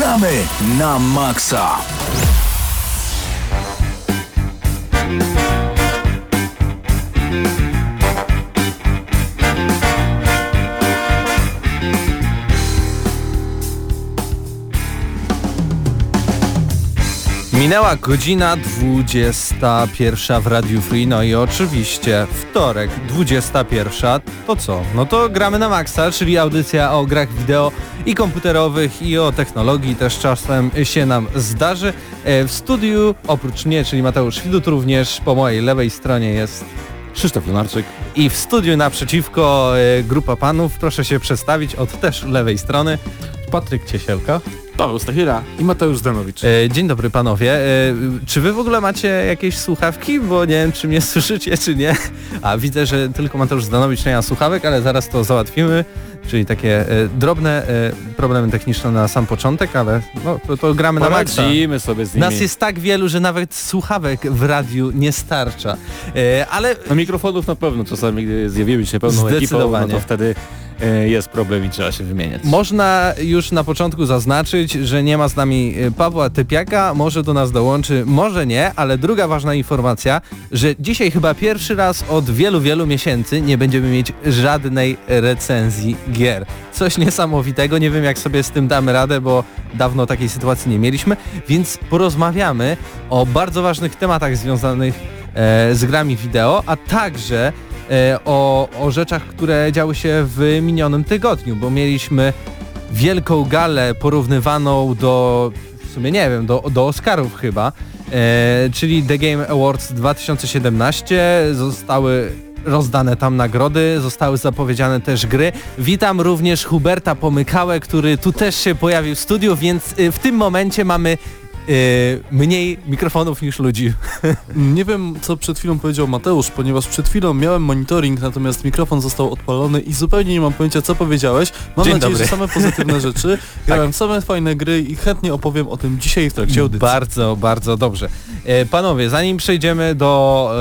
Gramy na maksa! Minęła godzina 21 w Radiu Free, no i oczywiście wtorek 21, to co? No to gramy na maksa, czyli audycja o grach wideo i komputerowych i o technologii też czasem się nam zdarzy. E, w studiu oprócz mnie, czyli Mateusz Widut również po mojej lewej stronie jest Krzysztof Lenarczyk. i w studiu naprzeciwko e, grupa panów, proszę się przedstawić od też lewej strony. Patryk Ciesielka. Paweł Stachira. I Mateusz Zdanowicz. E, Dzień dobry panowie. E, Czy wy w ogóle macie jakieś słuchawki? Bo nie wiem, czy mnie słyszycie, czy nie. A widzę, że tylko Mateusz Zdanowicz nie ma słuchawek, ale zaraz to załatwimy. Czyli takie e, drobne problemy techniczne na sam początek, ale no, to, to gramy na maksa. Poradzimy sobie z nimi. Nas jest tak wielu, że nawet słuchawek w radiu nie starcza. Ale No mikrofonów na pewno czasami, gdy zjawimy się pełną ekipą, no to wtedy jest problem i trzeba się wymieniać. Można już na początku zaznaczyć, że nie ma z nami y, Pawła Typiaka, może do nas dołączy, może nie, ale druga ważna informacja, że dzisiaj chyba pierwszy raz od wielu, wielu miesięcy nie będziemy mieć żadnej recenzji gier. Coś niesamowitego, nie wiem jak sobie z tym damy radę, bo dawno takiej sytuacji nie mieliśmy, więc porozmawiamy o bardzo ważnych tematach związanych e, z grami wideo, a także e, o, o rzeczach, które działy się w minionym tygodniu, bo mieliśmy wielką galę porównywaną do, w sumie nie wiem, do, do Oscarów chyba, e, czyli The Game Awards 2017. Zostały rozdane tam nagrody, zostały zapowiedziane też gry. Witam również Huberta Pomykałę, który tu też się pojawił w studiu, więc y, w tym momencie mamy mniej mikrofonów niż ludzi. Nie wiem, co przed chwilą powiedział Mateusz, ponieważ przed chwilą miałem monitoring, natomiast mikrofon został odpalony i zupełnie nie mam pojęcia, co powiedziałeś. Mam Dzień nadzieję, dobry. że same pozytywne rzeczy. Grałem same fajne gry i chętnie opowiem o tym dzisiaj w trakcie audycji. Bardzo, bardzo dobrze. E, panowie, zanim przejdziemy do,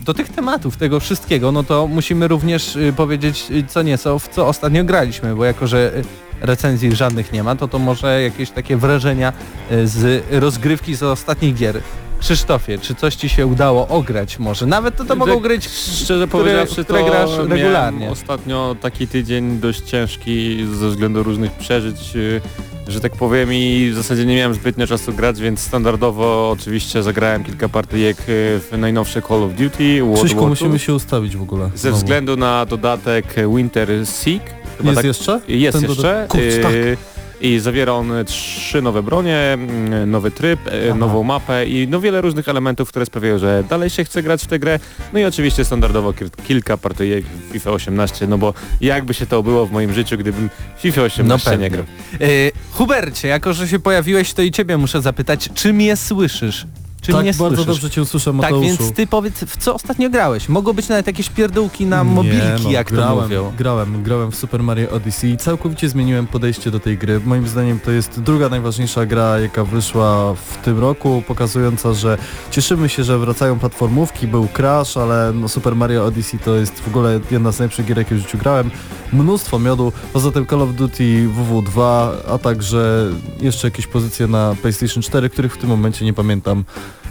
e, do tych tematów, tego wszystkiego, no to musimy również e, powiedzieć co nieco, w co ostatnio graliśmy, bo jako, że recenzji żadnych nie ma, to to może jakieś takie wrażenia e, z rozgrywki z ostatnich gier. Krzysztofie, czy coś Ci się udało ograć może? Nawet to, to mogą grać Szczerze które- powiedziawszy, które to grasz regularnie. ostatnio taki tydzień dość ciężki ze względu różnych przeżyć, y, że tak powiem i w zasadzie nie miałem zbytnio czasu grać, więc standardowo oczywiście zagrałem kilka partyjek y, w najnowsze Call of Duty, World Krzyśku, musimy się ustawić w ogóle. ze Znowu. względu na dodatek Winter Seek. Chyba Jest tak- jeszcze? Jest Ten jeszcze. Kurcz, tak. y, I zawiera on trzy nowe bronie, mm, nowy tryb, y, Aha. nową mapę i no wiele różnych elementów, które sprawiają, że dalej się chce grać w tę grę. No i oczywiście standardowo kil- kilka partyjek FIFA 18, no bo jakby się to było w moim życiu, gdybym FIFA 18 nie pewnie. grał. E, Hubercie, jako że się pojawiłeś, to i Ciebie muszę zapytać, czy mnie słyszysz? Czy tak, mnie bardzo słyszysz? dobrze Cię usłyszę, Tak, Mateuszu. więc ty powiedz, w co ostatnio grałeś? Mogą być nawet jakieś pierdółki na mobilki, Nie, no, jak grałem, to mówią. Grałem, grałem w Super Mario Odyssey i całkowicie zmieniłem podejście do tej gry. Moim zdaniem to jest druga najważniejsza gra, jaka wyszła w tym roku, pokazująca, że cieszymy się, że wracają platformówki, był Crash, ale no Super Mario Odyssey to jest w ogóle jedna z najlepszych gier, jakie w życiu grałem. Mnóstwo miodu, poza tym Call of Duty WW2, a także jeszcze jakieś pozycje na PlayStation 4, których w tym momencie nie pamiętam,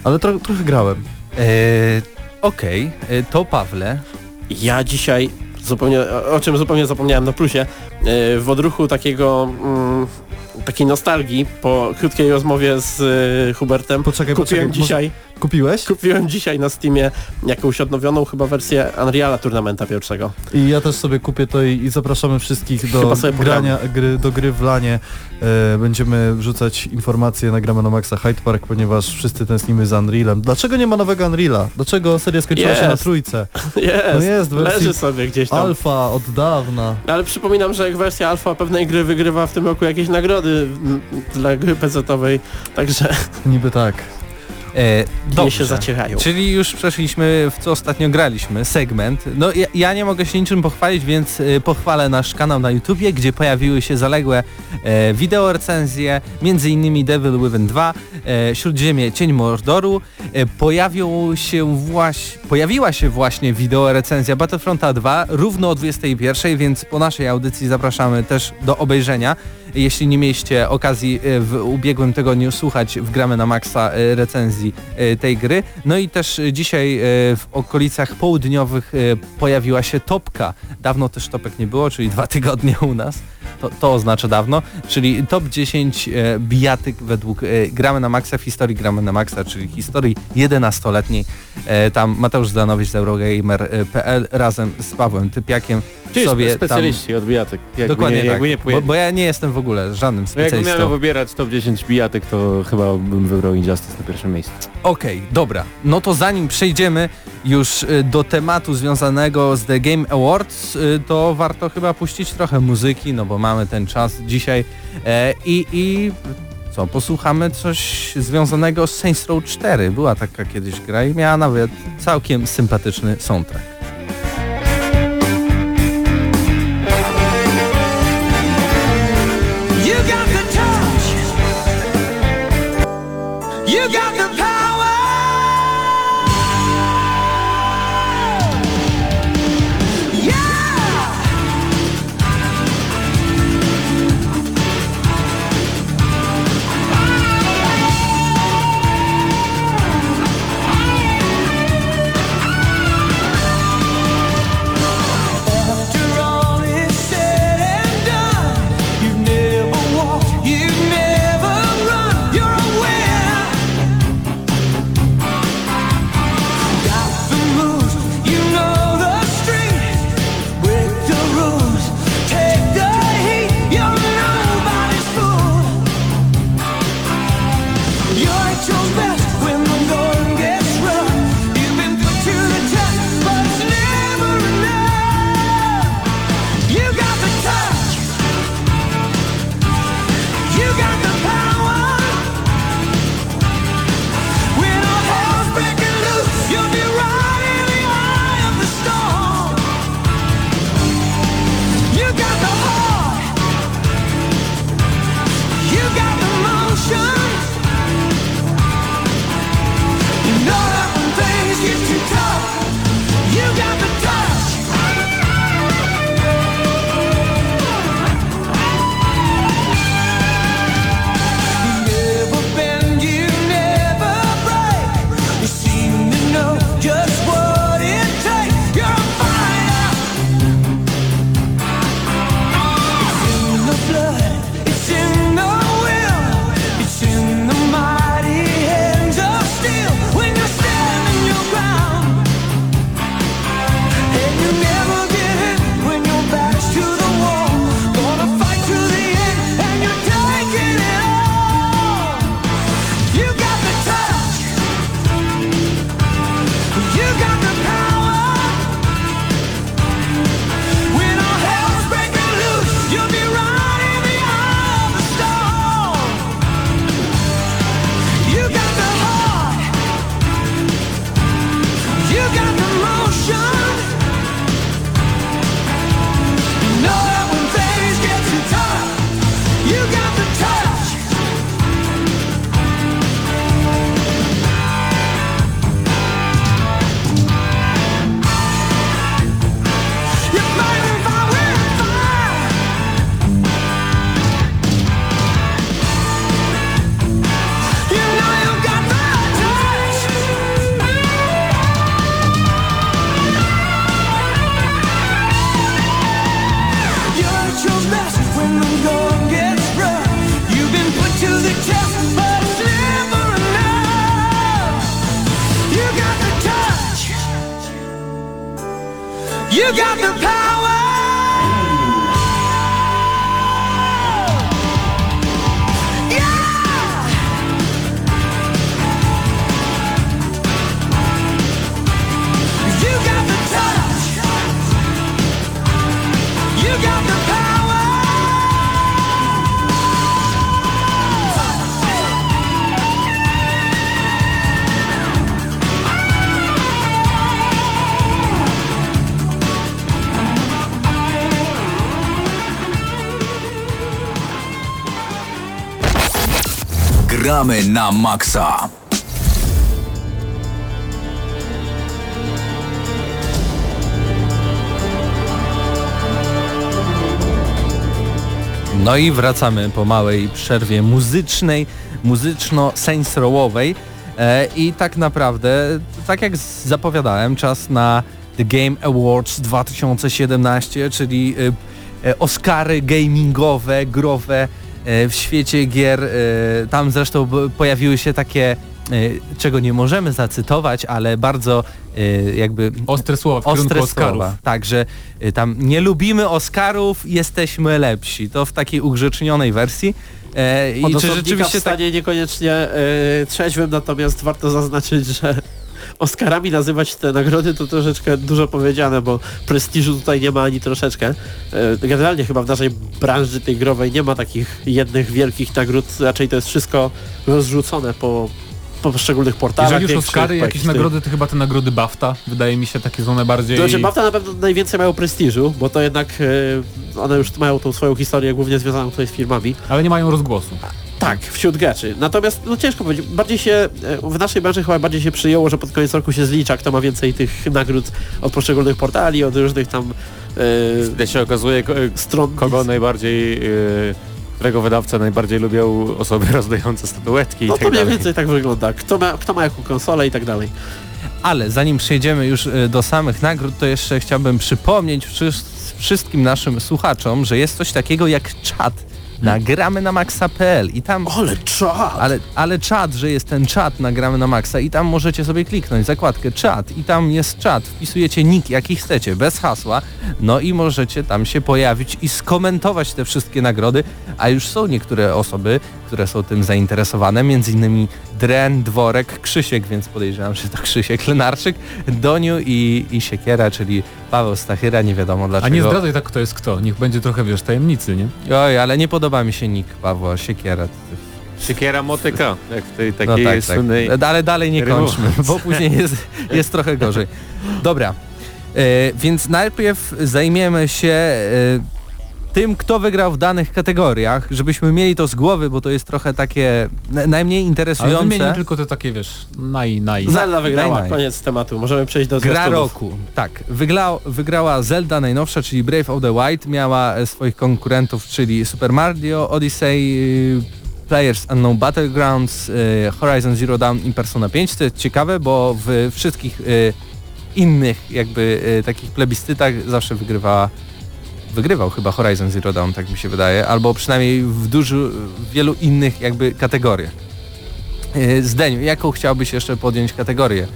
ale tro trochę grałem. E, Okej, e, to Pawle. Ja dzisiaj zupełnie, o czym zupełnie zapomniałem na plusie, e, w odruchu takiego, mm, takiej nostalgii po krótkiej rozmowie z e, Hubertem Poczekaj, kupiłem poczekaj, dzisiaj, Kupiłeś? kupiłem dzisiaj na Steamie jakąś odnowioną chyba wersję Unreala Tournamenta pierwszego. I ja też sobie kupię to i, i zapraszamy wszystkich do grania, gry, do gry w lanie. E, będziemy wrzucać informacje na Gramy na Maxa Hyde Park, ponieważ wszyscy tęsknimy za Unrealem. Dlaczego nie ma nowego Unreala? Dlaczego seria skończyła się na trójce? Jest, No jest, leży sobie gdzieś tam. Alfa od dawna. Ale przypominam, że jak wersja alfa pewnej gry wygrywa w tym roku jakieś nagrody dla gry PC-owej, także Niby tak. E, nie dobrze. się zacierają. Czyli już przeszliśmy w co ostatnio graliśmy, segment. No ja, ja nie mogę się niczym pochwalić, więc e, pochwalę nasz kanał na YouTubie, gdzie pojawiły się zaległe e, wideo recenzje, między innymi Devil Within 2, e, Śródziemie Cień Mordoru. E, pojawią się właśnie, pojawiła się właśnie wideo recenzja Battlefronta 2 równo o 21, więc po naszej audycji zapraszamy też do obejrzenia. Jeśli nie mieliście okazji e, w ubiegłym tygodniu słuchać w Gramy na Maxa e, recenzji e, tej gry. No i też dzisiaj w okolicach południowych pojawiła się topka. Dawno też topek nie było, czyli dwa tygodnie u nas. To, to oznacza dawno, czyli top 10 e, bijatyk według e, Gramy na Maxa w historii Gramy na Maxa, czyli historii 11-letniej. E, tam Mateusz Zdanowicz z Eurogamer.pl razem z Pawłem Typiakiem Czyli sobie tam... specjaliści od bijatek. Jakby Dokładnie nie, tak, nie bo, bo ja nie jestem w ogóle żadnym no jakbym specjalistą. miał wybierać top 10 bijatek, to chyba bym wybrał Injustice na pierwszym miejscu. Okej, dobra. No to zanim przejdziemy już y, do tematu związanego z The Game Awards, y, to warto chyba puścić trochę muzyki, no bo mamy ten czas dzisiaj e, i, i co, posłuchamy coś związanego z Saints Row 4. Była taka kiedyś gra i miała nawet całkiem sympatyczny soundtrack. Gramy na maksa. No i wracamy po małej przerwie muzycznej, muzyczno-saints-rowowej e, i tak naprawdę, tak jak zapowiadałem, czas na The Game Awards 2017, czyli e, Oscary gamingowe, growe w świecie gier. e, Tam zresztą pojawiły się takie, e, czego nie możemy zacytować, ale bardzo e, jakby Ostre słowa w ostre Oscarów. słowa. Także y, tam nie lubimy Oscarów, jesteśmy lepsi. To w takiej ugrzecznionej wersji. E, I czy rzeczywiście w tak... stanie niekoniecznie e, trzeźwym, natomiast warto zaznaczyć, że Oscarami nazywać te nagrody to troszeczkę dużo powiedziane, bo prestiżu tutaj nie ma ani troszeczkę. E, generalnie chyba w naszej branży tej growej nie ma takich jednych wielkich nagród, raczej to jest wszystko rozrzucone po, po poszczególnych portalach. Jeżeli już Oscary, jakieś tych- nagrody, to chyba te nagrody BAFTA, wydaje mi się, takie są najbardziej... Znaczy BAFTA na pewno najwięcej mają prestiżu, bo to jednak e, one już mają tą swoją historię głównie związaną tutaj z filmami. Ale nie mają rozgłosu. Tak, wśród graczy. Natomiast, no ciężko powiedzieć, bardziej się, e, w naszej branży chyba bardziej się przyjęło, że pod koniec roku się zlicza, kto ma więcej tych nagród od poszczególnych portali, od różnych tam Wtedy się okazuje, stron. kogo najbardziej, yy, którego wydawca najbardziej lubią osoby rozdające statuetki No i to tak mniej dalej. więcej tak wygląda. Kto ma, kto ma jaką konsolę i tak dalej. Ale zanim przejdziemy już do samych nagród, to jeszcze chciałbym przypomnieć wszys- wszystkim naszym słuchaczom, że jest coś takiego jak czat na gramy na maxa.pl i tam Ale czad! ale, ale czat, że jest ten czat nagramy na maksa i tam możecie sobie kliknąć zakładkę czat i tam jest czat, wpisujecie nick jaki chcecie, bez hasła, no i możecie tam się pojawić i skomentować te wszystkie nagrody, a już są niektóre osoby, które są tym zainteresowane, między innymi Dren, Dworek, Krzysiek, więc podejrzewam, że to Krzysiek Lenarczyk, Doniu i, i Siekiera, czyli Paweł Stachyra, nie wiadomo A dlaczego. nie zdradzaj tak kto jest kto, niech będzie trochę, wiesz, tajemnicy, nie? Oj, ale nie podoba mi się nick Pawła Siekiera. Siekiera motyka, jak w tej No takiej tak, tak. słynnej... Ale dalej nie kończmy, bo później jest, jest trochę gorzej. Dobra, e, więc najpierw zajmiemy się e, tym, kto wygrał w danych kategoriach, żebyśmy mieli to z głowy, bo to jest trochę takie na- najmniej Ale interesujące. wymienię tylko te takie, wiesz, naj, naj. Zelda wygrała, Naj, naj. koniec tematu. Możemy przejść do Gra zwiastunów. roku. Tak, wygrał, wygrała Zelda najnowsza, czyli Brave of the Wild. Miała e, swoich konkurentów, czyli Super Mario, Odyssey, y, Players Unknown Battlegrounds, y, Horizon Zero Dawn i Persona 5. To jest ciekawe, bo w wszystkich innych jakby takich plebiscytach zawsze wygrywała wygrywał chyba Horizon Zero Dawn, tak mi się wydaje, albo przynajmniej w dużo, w wielu innych jakby kategoriach. Y, Zdeniu, jaką chciałbyś jeszcze podjąć kategorię?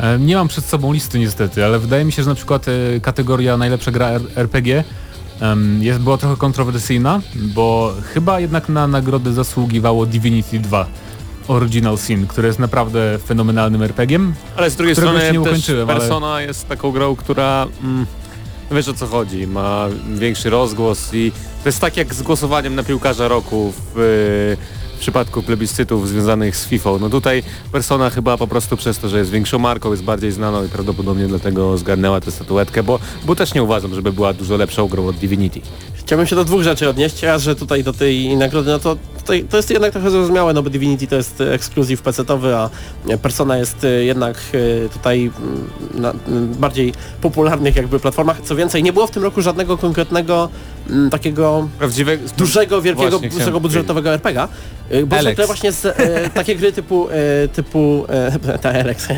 E, Nie mam przed sobą listy niestety, ale wydaje mi się, że na przykład e, kategoria najlepsza gra RPG jest, była trochę kontrowersyjna, bo chyba jednak na nagrodę zasługiwało Divinity 2 Original Sin, które jest naprawdę fenomenalnym RPG-iem. Ale z drugiej strony nie też ukończyłem, ale- Persona jest taką grą, która mm, wiesz o co chodzi, ma większy rozgłos i to jest tak jak z głosowaniem na piłkarza roku w, w przypadku plebiscytów związanych z FIFA. No tutaj Persona chyba po prostu przez to, że jest większą marką, jest bardziej znaną i prawdopodobnie dlatego zgarnęła tę statuetkę, bo, bo też nie uważam, żeby była dużo lepszą grą od Divinity. Chciałbym się do dwóch rzeczy odnieść. Raz, że tutaj do tej nagrody, no to tutaj, to jest jednak trochę zrozumiałe, no bo Divinity to jest e, ekskluzyw PC-towy, a Persona jest e, jednak e, tutaj na bardziej popularnych jakby platformach. Co więcej, nie było w tym roku żadnego konkretnego takiego Prawdziwe, dużego, wielkiego, Właśnie dużego budżetowego RPGa. Bo Alex. właśnie z, e, takie gry typu, e, typu e, ta Alex,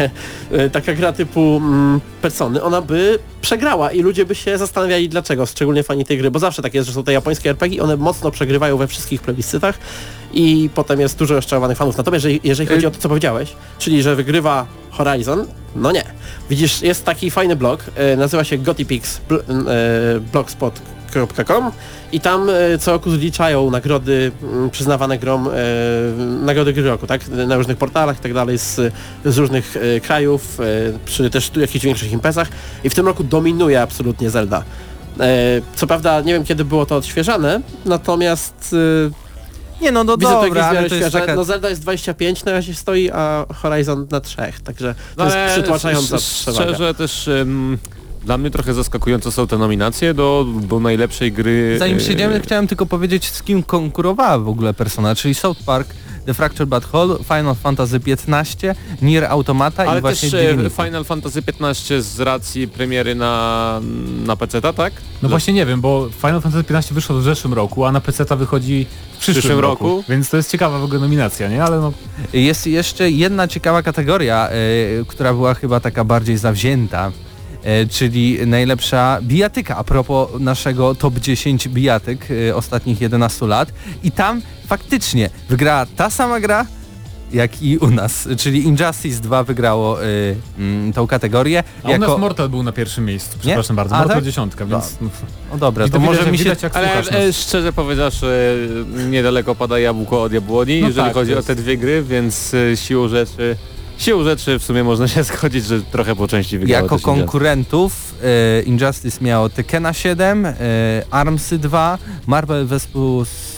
e, taka gra typu mm, Persony, ona by przegrała i ludzie by się zastanawiali dlaczego, szczególnie fani tej gry, bo zawsze tak jest, że są te japońskie RPG, one mocno przegrywają we wszystkich plebiscytach i potem jest dużo rozczarowanych fanów. Natomiast jeżeli, jeżeli chodzi o to, co powiedziałeś, czyli że wygrywa Horizon, no nie. Widzisz, jest taki fajny blog, e, nazywa się gotipix e, i tam e, co roku zliczają nagrody mm, przyznawane grom, nagrody gry roku, tak? Na różnych portalach i tak dalej z, z różnych krajów, przy też tu jakichś większych imprezach i w tym roku dominuje absolutnie Zelda. Co prawda nie wiem kiedy było to odświeżane, natomiast Nie no, no widzę dobra, ale to jest taka... No Zelda jest 25 na razie stoi, a Horizon na 3, także to No jest przytłaczająca sz- przewaga. Szczerze też em, dla mnie trochę zaskakujące są te nominacje do, do najlepszej gry. Zanim e, przejdziemy, chciałem tylko powiedzieć, z kim konkurowała w ogóle Persona, czyli South Park The Fractured But Whole, Final Fantasy XV, Nier Automata i Ale właśnie też e, Divinity. Final Fantasy XV z racji premiery na, na PC, tak? No właśnie nie wiem, bo Final Fantasy XV wyszło w zeszłym roku, a na PC wychodzi w przyszłym, przyszłym roku. roku. Więc to jest ciekawa w ogóle nominacja, nie? Ale no Jest jeszcze jedna ciekawa kategoria, e, która była chyba taka bardziej zawzięta, czyli najlepsza bijatyka, a propos naszego top 10 bijatyk e, ostatnich 11 lat. I tam faktycznie wygrała ta sama gra, jak i u nas, czyli Injustice 2 wygrało e, mm, tą kategorię. a u nas Mortal był na pierwszym miejscu, przepraszam bardzo. A, Mortal tak? dziesiątka, więc no, No dobra, I to widać, może że mi się... widać jak Ale słuchasz e, szczerze powiedziawszy, niedaleko pada jabłko od jabłoni, No jeżeli tak, chodzi to o jest- te dwie gry, więc e, siłą rzeczy, siłą rzeczy w sumie można się zgodzić, że trochę po części wygrało Jako konkurentów e, Injustice miało Tekena 7, e, Armsy 2, Marvel vs,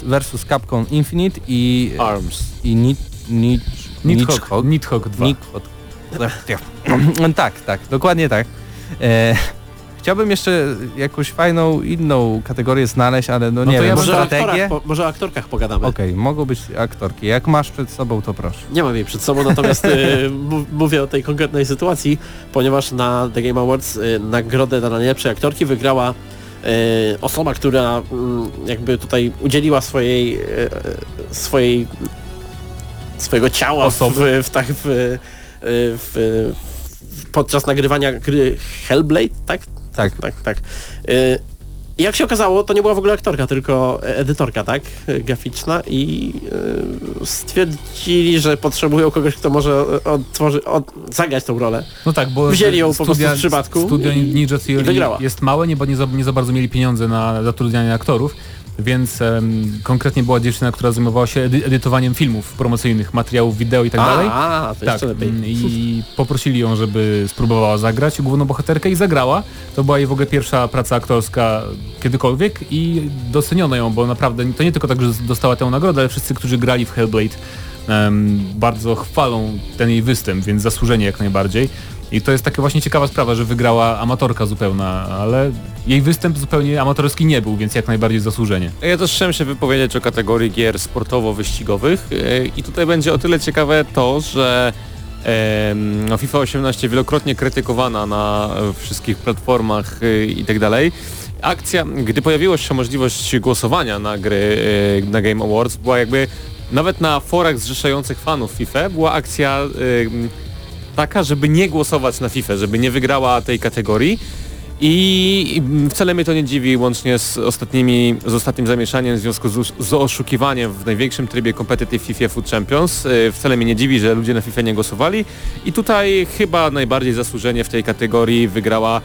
vs Capcom Infinite i, Arms. i Nit, Nit, Nidhogg, Nidhogg 2. Nidhogg. tak, tak, dokładnie tak. E, chciałbym jeszcze jakąś fajną inną kategorię znaleźć, ale no, No nie to wiem, ja Może o, strategię? aktorach, po, może o aktorkach pogadamy. Okej, mogą być aktorki. Jak masz przed sobą, to proszę. Nie mam jej przed sobą, natomiast y, mówię o tej konkretnej sytuacji, ponieważ na The Game Awards y, nagrodę dla najlepszej aktorki wygrała y, osoba, która mm, jakby tutaj udzieliła swojej, y, y, swojej swojego ciała Osoby. w, tak, w, w, w, podczas nagrywania gry Hellblade, tak? Tak. Tak, tak. Y, jak się okazało, to nie była w ogóle aktorka, tylko edytorka, tak? Graficzna i y, stwierdzili, że potrzebują kogoś, kto może odtworzy, od, zagrać tą rolę. No tak, bo Wzięli ją po studia, prostu w przypadku Studio i- Ninja Theory wygrała. jest małe, nie, bo nie za, nie za bardzo mieli pieniądze na zatrudnianie aktorów, więc em, konkretnie była dziewczyna, która zajmowała się edy edytowaniem filmów promocyjnych, materiałów wideo i tak dalej. A, to Tak, mm, i poprosili ją, żeby spróbowała zagrać główną bohaterkę i zagrała. To była jej w ogóle pierwsza praca aktorska kiedykolwiek i doceniono ją, bo naprawdę to nie tylko tak, że dostała tę nagrodę, ale wszyscy, którzy grali w Hellblade em, bardzo chwalą ten jej występ, więc zasłużenie jak najbardziej. I to jest taka właśnie ciekawa sprawa, że wygrała amatorka zupełna, ale jej występ zupełnie amatorski nie był, więc jak najbardziej zasłużenie. Ja też chciałem się wypowiedzieć o kategorii gier sportowo-wyścigowych e, i tutaj będzie o tyle ciekawe to, że no, FIFA 18 wielokrotnie krytykowana na wszystkich platformach e, i tak dalej. Akcja, gdy pojawiła się możliwość głosowania na gry e, na Game Awards, była jakby nawet na forach zrzeszających fanów FIFA była akcja taka, żeby nie głosować na FIFA, żeby nie wygrała tej kategorii. I wcale mnie to nie dziwi, łącznie z ostatnimi, z ostatnim zamieszaniem w związku z, z oszukiwaniem w największym trybie Competitive FIFA Food Champions. E, Wcale mnie nie dziwi, że ludzie na FIFA nie głosowali. I tutaj chyba najbardziej zasłużenie w tej kategorii wygrała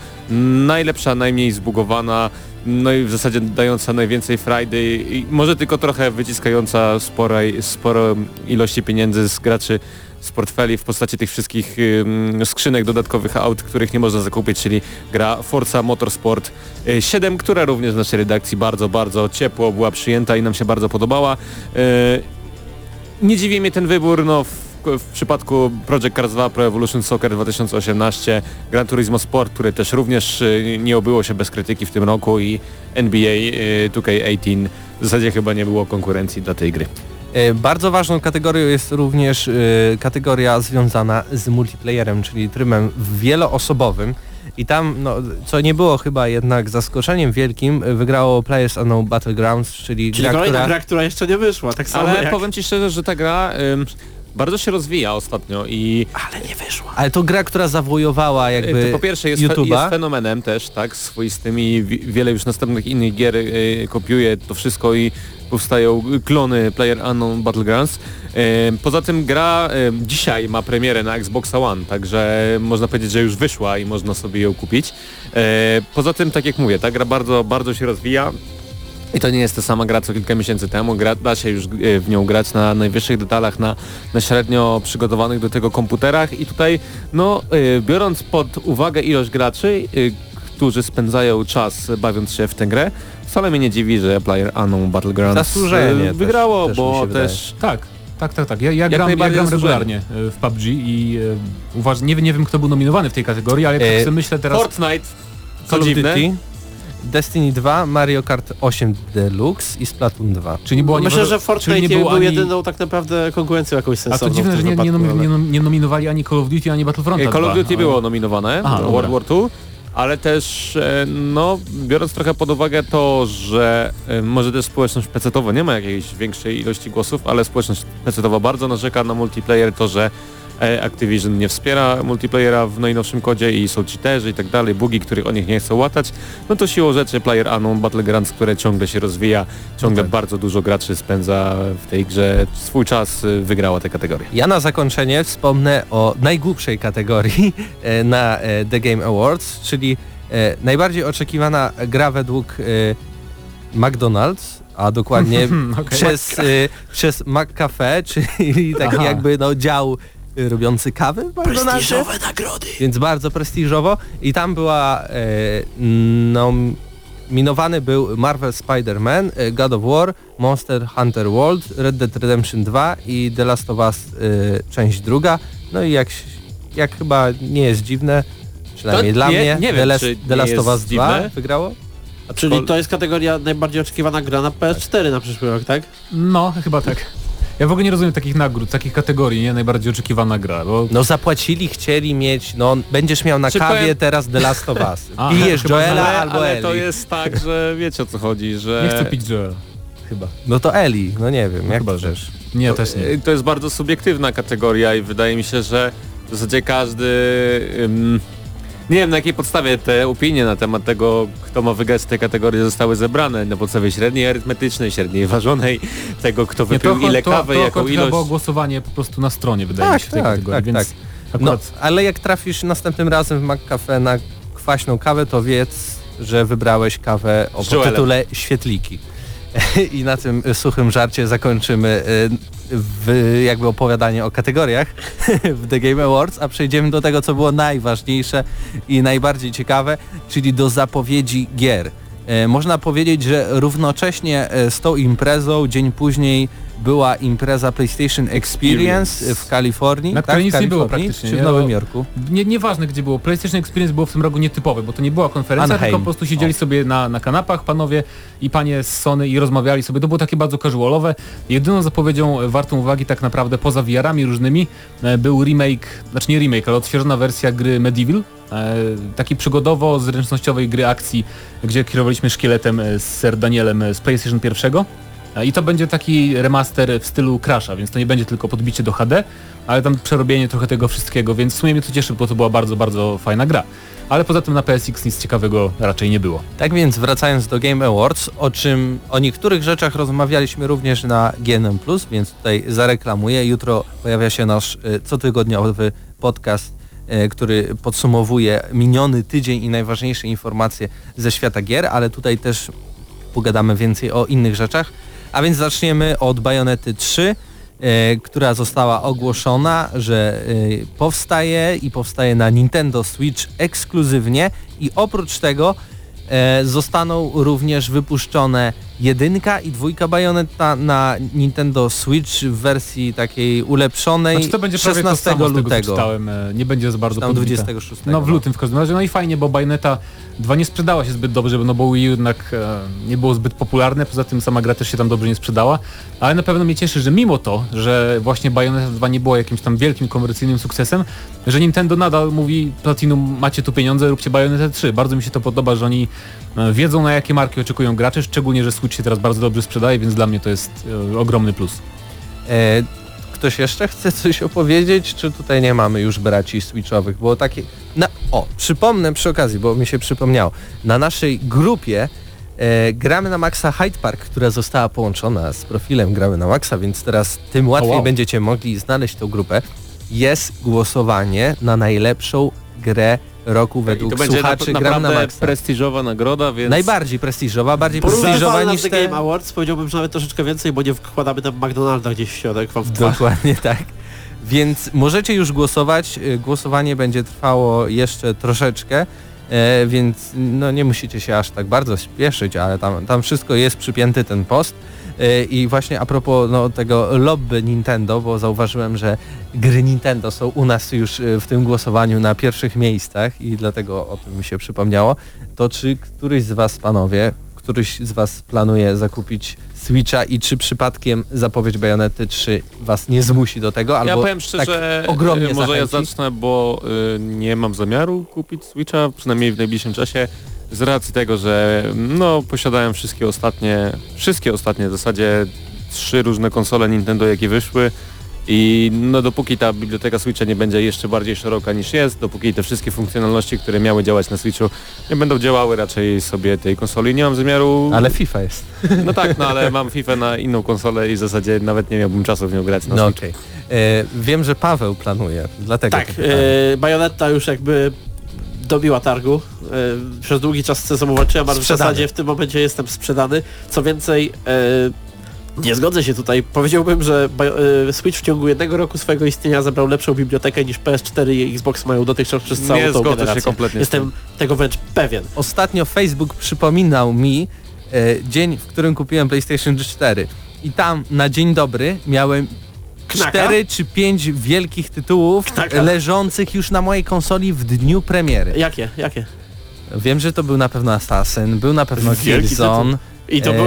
najlepsza, najmniej zbugowana, no i w zasadzie dająca najwięcej frajdy i może tylko trochę wyciskająca sporej, sporo ilości pieniędzy z graczy z portfeli w postaci tych wszystkich skrzynek dodatkowych aut, których nie można zakupić, czyli gra Forza Motorsport y, 7, która również w naszej redakcji bardzo, bardzo ciepło była przyjęta i nam się bardzo podobała. Y, nie dziwi mnie ten wybór, no w, przypadku Project Cars 2 Pro Evolution Soccer 2018, Gran Turismo Sport, które też również y, nie obyło się bez krytyki w tym roku i NBA y, 2K18 w zasadzie chyba nie było konkurencji dla tej gry. E, Bardzo ważną kategorią jest również e, kategoria związana z multiplayerem, czyli trybem wieloosobowym. I tam, no, co nie było chyba jednak zaskoczeniem wielkim, e, wygrało Players Unknown Battlegrounds, czyli, Czyli gra, kolejna która... gra, która jeszcze nie wyszła, tak samo Ale jak... powiem Ci szczerze, że ta gra ym, bardzo się rozwija ostatnio i Ale nie wyszła. Ale to gra, która zawojowała jakby to po pierwsze jest, fe, jest fenomenem też, tak, swoistymi, wi- wiele już następnych innych gier y, kopiuje to wszystko i powstają klony Player Unknown Battlegrounds. Y, Poza tym gra y, dzisiaj ma premierę na Xbox One, także można powiedzieć, że już wyszła i można sobie ją kupić. Y, Poza tym, tak jak mówię, ta gra bardzo, bardzo się rozwija. I to nie jest ta sama gra co kilka miesięcy temu. Gra, da się już e, w nią grać na najwyższych detalach, na, na średnio przygotowanych do tego komputerach i tutaj, no, e, biorąc pod uwagę ilość graczy, e, którzy spędzają czas bawiąc się w tę grę, wcale mnie nie dziwi, że Player Unknown Battlegrounds Zasłużenie e, też- wygrało, też bo też Tak, tak, tak, tak. Ja, ja gram, ja gram regularnie e, w PUBG i e, uważ, nie, wiem- nie wiem kto był nominowany w tej kategorii, ale E, tak sobie myślę teraz... Fortnite, co Call of dziwne, Duty. Destiny 2, Mario Kart 8 Deluxe i Splatoon 2. Czy nie było ani Myślę, że czyli Fortnite nie był, było ani... jedyną tak naprawdę konkurencją jakąś A sensowną. to dziwne, że nie, nie, nominowali ani Call of Duty, ani Battlefronta E, Call of 2, Duty ale- było nominowane, Aha, World. War II, ale też, e, no, biorąc trochę pod uwagę to, że e, może też społeczność pecetowa nie ma jakiejś większej ilości głosów, ale społeczność pecetowa bardzo narzeka na multiplayer, to, że Activision nie wspiera multiplayera w najnowszym kodzie i są cheaterzy i tak dalej, bugi, których oni nie chcą łatać, no to siłą rzeczy Player Unknown Battlegrounds, które ciągle się rozwija, ciągle tak. bardzo dużo graczy spędza w tej grze swój czas, e, wygrała tę kategorię. Ja na zakończenie wspomnę o najgłupszej kategorii e, na e, The Game Awards, czyli e, najbardziej oczekiwana gra według e, McDonald's, a dokładnie Okej. przez, e, przez McCafe, czyli taki Aha. jakby no, dział e, robiący kawy w McDonald'sie. nagrody. Więc bardzo prestiżowo i tam była e, nominowany był Marvel Spider-Man, e, God of War, Monster Hunter World, Red Dead Redemption 2 i The Last of Us e, część druga. No i jak, jak chyba nie jest dziwne, przynajmniej To dla nie- mnie, nie wiem, The, Last, The Last of Us 2 dziwne. wygrało. Czyli to jest kategoria najbardziej oczekiwana gra na PS4 na przyszły rok, tak? No, chyba tak. Ja w ogóle nie rozumiem takich nagród, takich kategorii, nie? Najbardziej oczekiwana gra, bo No zapłacili, chcieli mieć, no będziesz miał na Czy kawie powiem- teraz The Last of Us. A, Pijesz chyba- Joela ale, albo ale Eli. to jest tak, że wiecie o co chodzi, że... nie chcę pić Joel. Chyba. No to Eli, no nie wiem, jak chyba, to że- też. Nie, też nie. To jest bardzo subiektywna kategoria i wydaje mi się, że w zasadzie każdy... ym, nie wiem na jakiej podstawie te opinie na temat tego, kto ma wygrać z tej kategorii zostały zebrane. Na podstawie średniej arytmetycznej, średniej ważonej, tego kto Nie, wypił ile to, kawy, to, jaką to ilość. było głosowanie po prostu na stronie, wydaje Tak, mi się, w tej tak, kategorii, tak, więc No, akurat... ale jak trafisz następnym razem w McCafe na kwaśną kawę, to wiedz, że wybrałeś kawę o podtytule Świetliki. I na tym suchym żarcie zakończymy y, w, jakby opowiadanie o kategoriach w The Game Awards, a przejdziemy do tego, co było najważniejsze i najbardziej ciekawe, czyli do zapowiedzi gier. E, Można powiedzieć, że równocześnie e, z tą imprezą dzień później była impreza PlayStation Experience w Kalifornii. Na tak, której nic nie było praktycznie, Czy w? Nowym No, Jorku. Nie, nieważne gdzie było, PlayStation Experience było w tym roku nietypowe, bo to nie była konferencja, Anaheim. tylko po prostu siedzieli sobie na, na kanapach panowie i panie z Sony i rozmawiali sobie. To było takie bardzo casualowe. Jedyną zapowiedzią e, wartą uwagi tak naprawdę poza VR-ami różnymi e, był remake, znaczy nie remake, ale odświeżona wersja gry Medieval. E, taki przygodowo-zręcznościowej gry akcji, gdzie kierowaliśmy szkieletem e, z Sir Danielem e, z PlayStation 1. E, I to będzie taki remaster w stylu Crasha, więc to nie będzie tylko podbicie do HD, ale tam przerobienie trochę tego wszystkiego, więc w sumie mnie to cieszy, bo to była bardzo, bardzo fajna gra. Ale poza tym na PSX nic ciekawego raczej nie było. Tak więc wracając do Game Awards, o czym o niektórych rzeczach rozmawialiśmy również na GNM+, więc tutaj zareklamuję. Jutro pojawia się nasz e, cotygodniowy podcast, który podsumowuje miniony tydzień i najważniejsze informacje ze świata gier, ale tutaj też pogadamy więcej o innych rzeczach. A więc zaczniemy od Bajonety 3, e, która została ogłoszona, że e, powstaje i powstaje na Nintendo Switch ekskluzywnie i oprócz tego e, zostaną również wypuszczone jedynka i dwójka Bajoneta na Nintendo Switch w wersji takiej ulepszonej Znaczy to będzie prawie 16 to lutego. czytałem. e, Nie będzie za bardzo Tam podbite. 26. No w lutym w każdym razie. No i fajnie, bo Bayonetta 2 nie sprzedała się zbyt dobrze, no bo Wii jednak e, nie było zbyt popularne, poza tym sama gra też się tam dobrze nie sprzedała, ale na pewno mnie cieszy, że mimo to, że właśnie Bayonetta 2 nie było jakimś tam wielkim komercyjnym sukcesem, że Nintendo nadal mówi Platinum macie tu pieniądze, róbcie Bayonetta 3. Bardzo mi się to podoba, że oni wiedzą na jakie marki oczekują gracze, szczególnie, że Switch się teraz bardzo dobrze sprzedaje, więc dla mnie to jest e, ogromny plus. E, ktoś jeszcze chce coś opowiedzieć, czy tutaj nie mamy już braci switchowych? Było takie... Na, o, przypomnę przy okazji, bo mi się przypomniało. Na naszej grupie e, Gramy na Maxa Hyde Park, która została połączona z profilem Gramy na Maxa, więc teraz tym łatwiej wow. będziecie mogli znaleźć tą grupę. Jest głosowanie na najlepszą grę roku I według to będzie słuchaczy na, Gramy na Maxa. prestiżowa nagroda, więc... Najbardziej prestiżowa, bardziej prestiżowa niż te... Game Awards, powiedziałbym, że nawet troszeczkę więcej, bo nie wkładamy tam McDonalda gdzieś w środek wam w twarz. Dokładnie tak. Więc możecie już głosować. Y, Głosowanie będzie trwało jeszcze troszeczkę, e, więc no nie musicie się aż tak bardzo spieszyć, ale tam, tam wszystko jest przypięty ten post. E, I właśnie a propos no, tego lobby Nintendo, bo zauważyłem, że gry Nintendo są u nas już e, w tym głosowaniu na pierwszych miejscach i dlatego o tym mi się przypomniało, to czy któryś z Was, panowie, któryś z Was planuje zakupić Switcha i czy przypadkiem zapowiedź Bajonety 3 Was nie zmusi do tego? Albo ja powiem szczerze, tak ogromnie y, może ja zachęci? zacznę, bo y, nie mam zamiaru kupić Switcha, przynajmniej w najbliższym czasie, z racji tego, że no posiadałem wszystkie ostatnie, wszystkie ostatnie w zasadzie trzy różne konsole Nintendo, jakie wyszły i no dopóki ta biblioteka Switcha nie będzie jeszcze bardziej szeroka niż jest, dopóki te wszystkie funkcjonalności, które miały działać na Switchu nie będą działały raczej sobie tej konsoli, nie mam zamiaru... Ale FIFA jest. No tak, no ale mam FIFA na inną konsolę i w zasadzie nawet nie miałbym czasu w nią grać na No Switchu. okej. E, Wiem, że Paweł planuje, dlatego Tak, e, Bajonetta już jakby dobiła targu. E, przez długi czas sobą walczyłem, ale w zasadzie w tym momencie jestem sprzedany. Co więcej, e, nie zgodzę się tutaj. Powiedziałbym, że e, Switch w ciągu jednego roku swojego istnienia zebrał lepszą bibliotekę niż PS4 i Xbox mają dotychczas przez całą Nie tą zgodzę się generację. kompletnie z Jestem tego wręcz pewien. Ostatnio Facebook przypominał mi e, dzień, w którym kupiłem PlayStation 4 i tam na dzień dobry miałem Knaka? cztery czy pięć wielkich tytułów Knaka? leżących już na mojej konsoli w dniu premiery. Jakie? Jakie? Wiem, że to był na pewno Assassin, był na pewno Wielki Killzone. I to był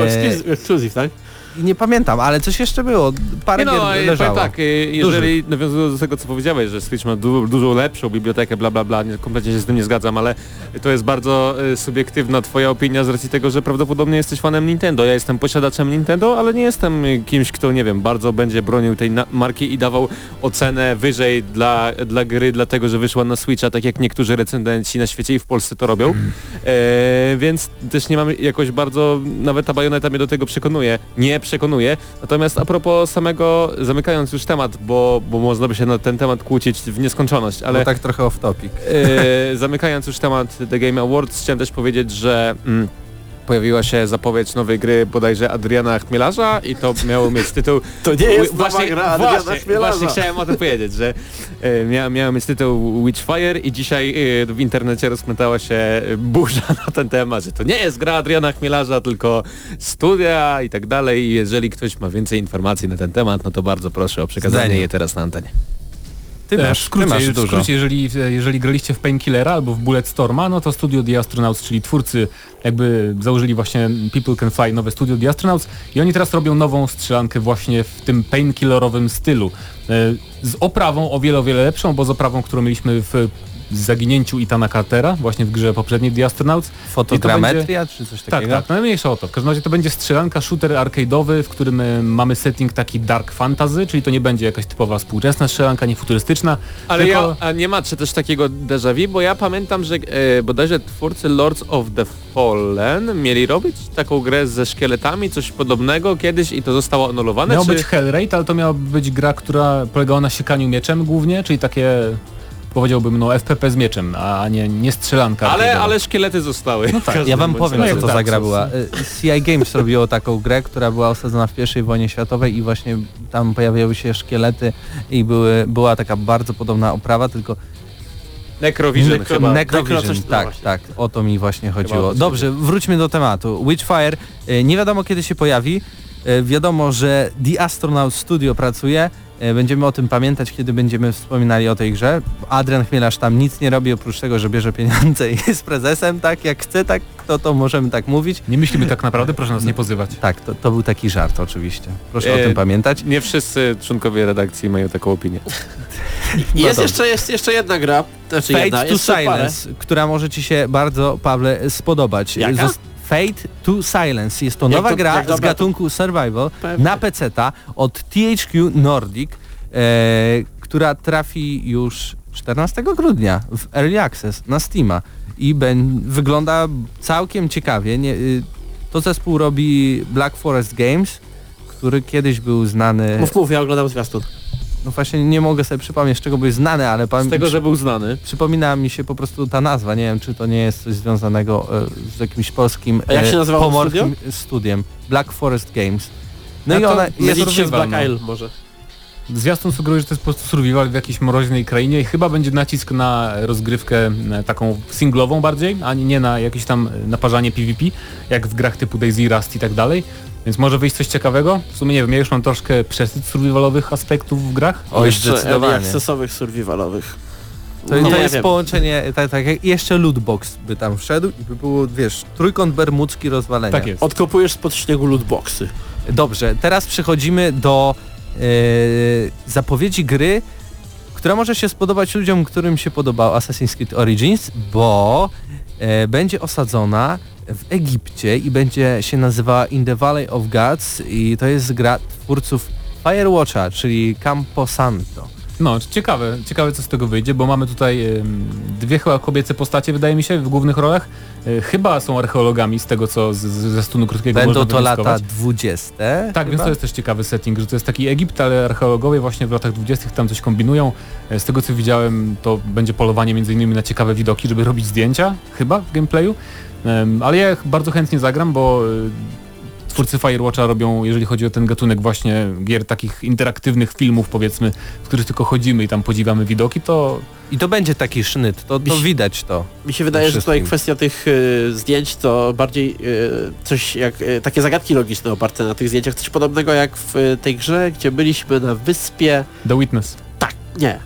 ekskluzyw, tak? Nie pamiętam, ale coś jeszcze było. Parę Nie no, leżało. tak, y, jeżeli nawiązując do tego co powiedziałeś, że Switch ma du dużo lepszą bibliotekę, bla bla bla, nie, kompletnie się z tym nie zgadzam, ale to jest bardzo y, subiektywna twoja opinia z racji tego, że prawdopodobnie jesteś fanem Nintendo. Ja jestem posiadaczem Nintendo, ale nie jestem y, kimś, kto nie wiem, bardzo będzie bronił tej marki i dawał ocenę wyżej dla, dla gry, dlatego że wyszła na Switcha, tak jak niektórzy recenzenci na świecie i w Polsce to robią. E, więc też nie mam jakoś bardzo, nawet ta bajoneta mnie do tego przekonuje, nie przekonuje. Natomiast a propos samego, zamykając już temat, bo, bo można by się na ten temat kłócić w nieskończoność, ale Ale tak trochę off topic. e, zamykając już temat The Game Awards, chciałem też powiedzieć, że mm, pojawiła się zapowiedź nowej gry bodajże Adriana Chmielarza i to miało mieć tytuł To nie jest właśnie, gra Adriana właśnie, Chmielarza. właśnie chciałem o tym powiedzieć, że e, mia, miała mieć tytuł Witchfire i dzisiaj e, w internecie rozpętała się burza na ten temat, że to nie jest gra Adriana Chmielarza, tylko studia i tak dalej. I jeżeli ktoś ma więcej informacji na ten temat, no to bardzo proszę o przekazanie Zdanie. je teraz na antenie. Ty E, masz, w ty skrócie, masz w skrócie jeżeli, jeżeli graliście w Painkillera albo w Bulletstorma, no to studio The Astronauts, czyli twórcy jakby założyli właśnie People Can Fly, nowe studio The Astronauts i oni teraz robią nową strzelankę właśnie w tym painkillerowym stylu. E, Z oprawą o wiele, o wiele lepszą, bo z oprawą, którą mieliśmy w zaginięciu Itana Cartera, właśnie w grze poprzedniej The Astronauts. Fotogrametria czy coś Tak, takiego? tak, najmniejsza o to. W każdym razie to będzie strzelanka, shooter arcade'owy, w którym e, mamy setting taki dark fantasy, czyli to nie będzie jakaś typowa współczesna strzelanka, nie futurystyczna. Ale tylko... ja, a nie macie też takiego déjà vu, bo ja pamiętam, że e, bodajże twórcy Lords of the Fallen mieli robić taką grę ze szkieletami, coś podobnego kiedyś i to zostało anulowane, Miał czy... być Hellraid, ale to miała być gra, która polegała na siekaniu mieczem głównie, czyli takie powiedziałbym no FPP z mieczem, a nie, nie strzelanka. Ale, ale szkielety zostały. No Ja wam powiem, co to Tak, za gra są- była. Y, CI Games robiło taką grę, która była osadzona w pierwszej wojnie światowej i właśnie tam pojawiały się szkielety i były, była taka bardzo podobna oprawa, tylko Necrovision Necro- chyba. Necrovision, Necro coś- tak, właśnie. tak, o to mi właśnie chodziło. Dobrze, wróćmy do tematu. Witchfire, y, nie wiadomo kiedy się pojawi, y, wiadomo, że The Astronaut Studio pracuje, będziemy o tym pamiętać, kiedy będziemy wspominali o tej grze. Adrian Chmielarz tam nic nie robi, oprócz tego, że bierze pieniądze i jest prezesem, tak jak chce, tak to, to możemy tak mówić. Nie myślimy tak naprawdę, proszę nas nie pozywać. Tak, to, to był taki żart oczywiście. Proszę o E, tym pamiętać. Nie wszyscy członkowie redakcji mają taką opinię. I jest jeszcze, jest jeszcze jedna gra, znaczy Fate jedna, to parę. Silence, która może Ci się bardzo, Pawle, spodobać. Jaka? Fate to Silence. Jest to nowa to- gra z gatunku survival Pewnie. na PC-ta od THQ Nordic, e, która trafi już 14 grudnia w Early Access na Steama i ben, wygląda całkiem ciekawie. Nie, y, to zespół robi Black Forest Games, który kiedyś był znany... Mów, mów, ja oglądam zwiastun. No właśnie nie mogę sobie przypomnieć, z czego był znany, ale Z pamiętam... tego, że był znany. Przypomina mi się po prostu ta nazwa, nie wiem czy to nie jest coś związanego e, z jakimś polskim A jak się e, nazywało pomorskim studiem? Black Forest Games. No A i to ona jest się z Black no. Isle może. Zwiastun sugeruje, że to jest po prostu survival w jakiejś mroźnej krainie i chyba będzie nacisk na rozgrywkę e, taką singlową bardziej, a nie na jakieś tam naparzanie PvP, jak w grach typu Daisy, Rust i tak dalej. Więc może wyjść coś ciekawego? W sumie nie wiem, ja już mam troszkę przesyt survivalowych aspektów w grach. Oj, Jeszcze zdecydowanie. early accessowych survivalowych. To, No, to ja jest wiem. połączenie, tak, tak jak jeszcze lootbox by tam wszedł i by było, wiesz, trójkąt bermudzki rozwalenia. Tak jest. Odkopujesz spod śniegu lootboxy. Dobrze, teraz przechodzimy do e, zapowiedzi gry, która może się spodobać ludziom, którym się podobał Assassin's Creed Origins, bo e, będzie osadzona w Egipcie i będzie się nazywała In the Valley of Gods i to jest gra twórców Firewatcha, czyli Campo Santo. No, ciekawe, ciekawe co z tego wyjdzie, bo mamy tutaj em, dwie chyba kobiece postacie, wydaje mi się, w głównych rolach. E, chyba są archeologami z tego, co z, z, ze stunu krótkiego Będą to lata wywnioskować. 20. Tak, chyba? więc to jest też ciekawy setting, że to jest taki Egipt, ale archeologowie właśnie w latach 20. tam coś kombinują. E, Z tego co widziałem, to będzie polowanie między innymi na ciekawe widoki, żeby robić zdjęcia, chyba w gameplayu. Ale ja bardzo chętnie zagram, bo e, twórcy Firewatcha robią, jeżeli chodzi o ten gatunek właśnie gier takich interaktywnych filmów powiedzmy, w których tylko chodzimy i tam podziwiamy widoki, to I to będzie taki sznyt, to, to widać to. Mi się wydaje, że tutaj kwestia tych y, zdjęć to bardziej y, coś jak y, takie zagadki logiczne oparte na tych zdjęciach, coś podobnego jak w y, tej grze, gdzie byliśmy na wyspie. The Witness. Tak, nie,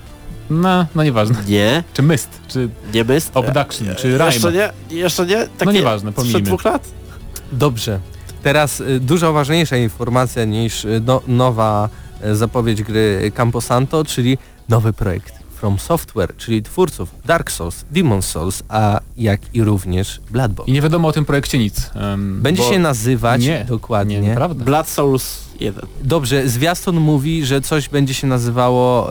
No, no nieważne. nie, Czy Myst, czy nie Myst. Abduction, czy Jeszcze Rime. nie, jeszcze nie. Takie nieważne, sprzed pomijmy. dwóch lat? Dobrze. Teraz y, dużo ważniejsza informacja niż y, no, nowa y, zapowiedź gry Camposanto, czyli nowy projekt From Software, czyli twórców Dark Souls, Demon Souls, a jak i również Bloodborne. I nie wiadomo o tym projekcie nic. em, Będzie bo- się nazywać nie, dokładnie. Nie. Blood Souls 1. Dobrze, zwiastun mówi, że coś będzie się nazywało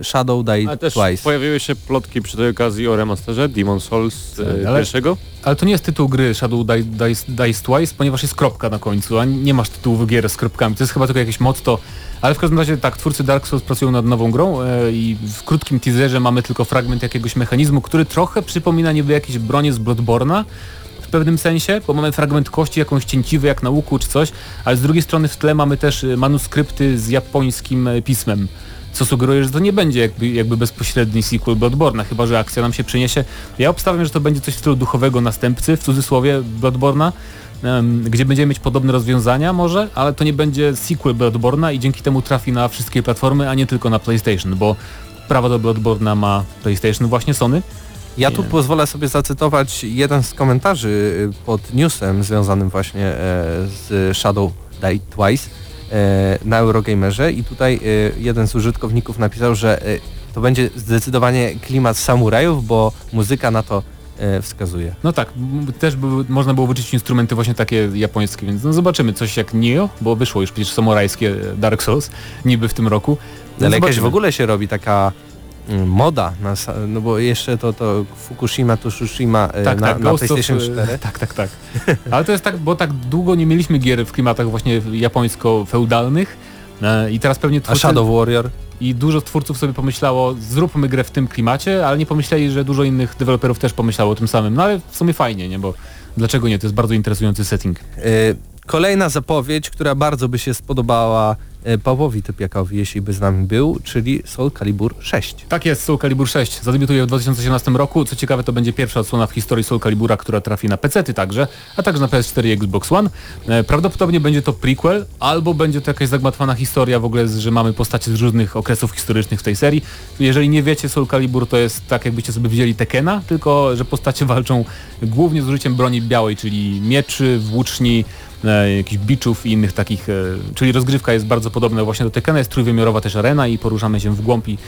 y, Shadow Die Ale też Twice. pojawiły się plotki przy tej okazji o remasterze Demon Souls e, Tak, ale- pierwszego. Ale to nie jest tytuł gry Shadow Die- Dice, Dice Twice, ponieważ jest kropka na końcu, a nie masz tytułu gier z kropkami. To jest chyba tylko jakieś motto. Ale w każdym razie tak, twórcy Dark Souls pracują nad nową grą e, i w krótkim teaserze mamy tylko fragment jakiegoś mechanizmu, który trochę przypomina niby jakieś bronie z Bloodborna w pewnym sensie, bo mamy fragment kości, jakąś cięciwę jak na łuku czy coś, ale z drugiej strony w tle mamy też e, manuskrypty z japońskim e, pismem. Co sugeruje, że to nie będzie jakby, jakby bezpośredni sequel Bloodborna, chyba że akcja nam się przyniesie. Ja obstawiam, że to będzie coś w stylu duchowego następcy, w cudzysłowie Bloodborna, em, gdzie będziemy mieć podobne rozwiązania może, ale to nie będzie sequel Bloodborna i dzięki temu trafi na wszystkie platformy, a nie tylko na PlayStation, bo prawa do Bloodborna ma PlayStation właśnie Sony. Ja tu pozwolę sobie zacytować jeden z komentarzy y, pod newsem związanym właśnie e, z Shadow Die Twice e, na Eurogamerze i tutaj e, jeden z użytkowników napisał, że to będzie zdecydowanie klimat samurajów, bo muzyka na to wskazuje. No tak, też by, można było wyczyścić instrumenty właśnie takie japońskie, więc no zobaczymy coś jak Nioh, bo wyszło już przecież samurajskie Dark Souls, niby w tym roku. No Ale jakaś zobaczymy. w ogóle się robi taka moda, na, no bo jeszcze to, to Fukushima, Tsushima e, tak, na, tak, na PlayStation 4. e, Tak, tak, tak. Ale to jest tak, bo tak długo nie mieliśmy gier w klimatach właśnie japońsko-feudalnych i teraz pewnie A twórcy, Shadow Warrior? i dużo twórców sobie pomyślało, zróbmy grę w tym klimacie, ale nie pomyśleli, że dużo innych deweloperów też pomyślało o tym samym. No ale w sumie fajnie, nie? Bo dlaczego nie? To jest bardzo interesujący setting. E, Kolejna zapowiedź, która bardzo by się spodobała Pawłowi Typiakowi, jeśli by z nami był, czyli Soul Calibur 6. Tak jest, Soul Calibur 6. Zadebiutuje w 2018 roku. Co ciekawe, to będzie pierwsza odsłona w historii Soul Calibura, która trafi na PC-ty także, a także na PS4 i Xbox One. E, Prawdopodobnie będzie to prequel, albo będzie to jakaś zagmatwana historia w ogóle, że mamy postacie z różnych okresów historycznych w tej serii. Jeżeli nie wiecie, Soul Calibur to jest tak, jakbyście sobie wzięli Tekena, tylko że postacie walczą głównie z użyciem broni białej, czyli mieczy, włóczni, e, jakichś biczów i innych takich, e, czyli rozgrywka jest bardzo podobna właśnie do Tekena, jest trójwymiarowa też arena i poruszamy się w głąb i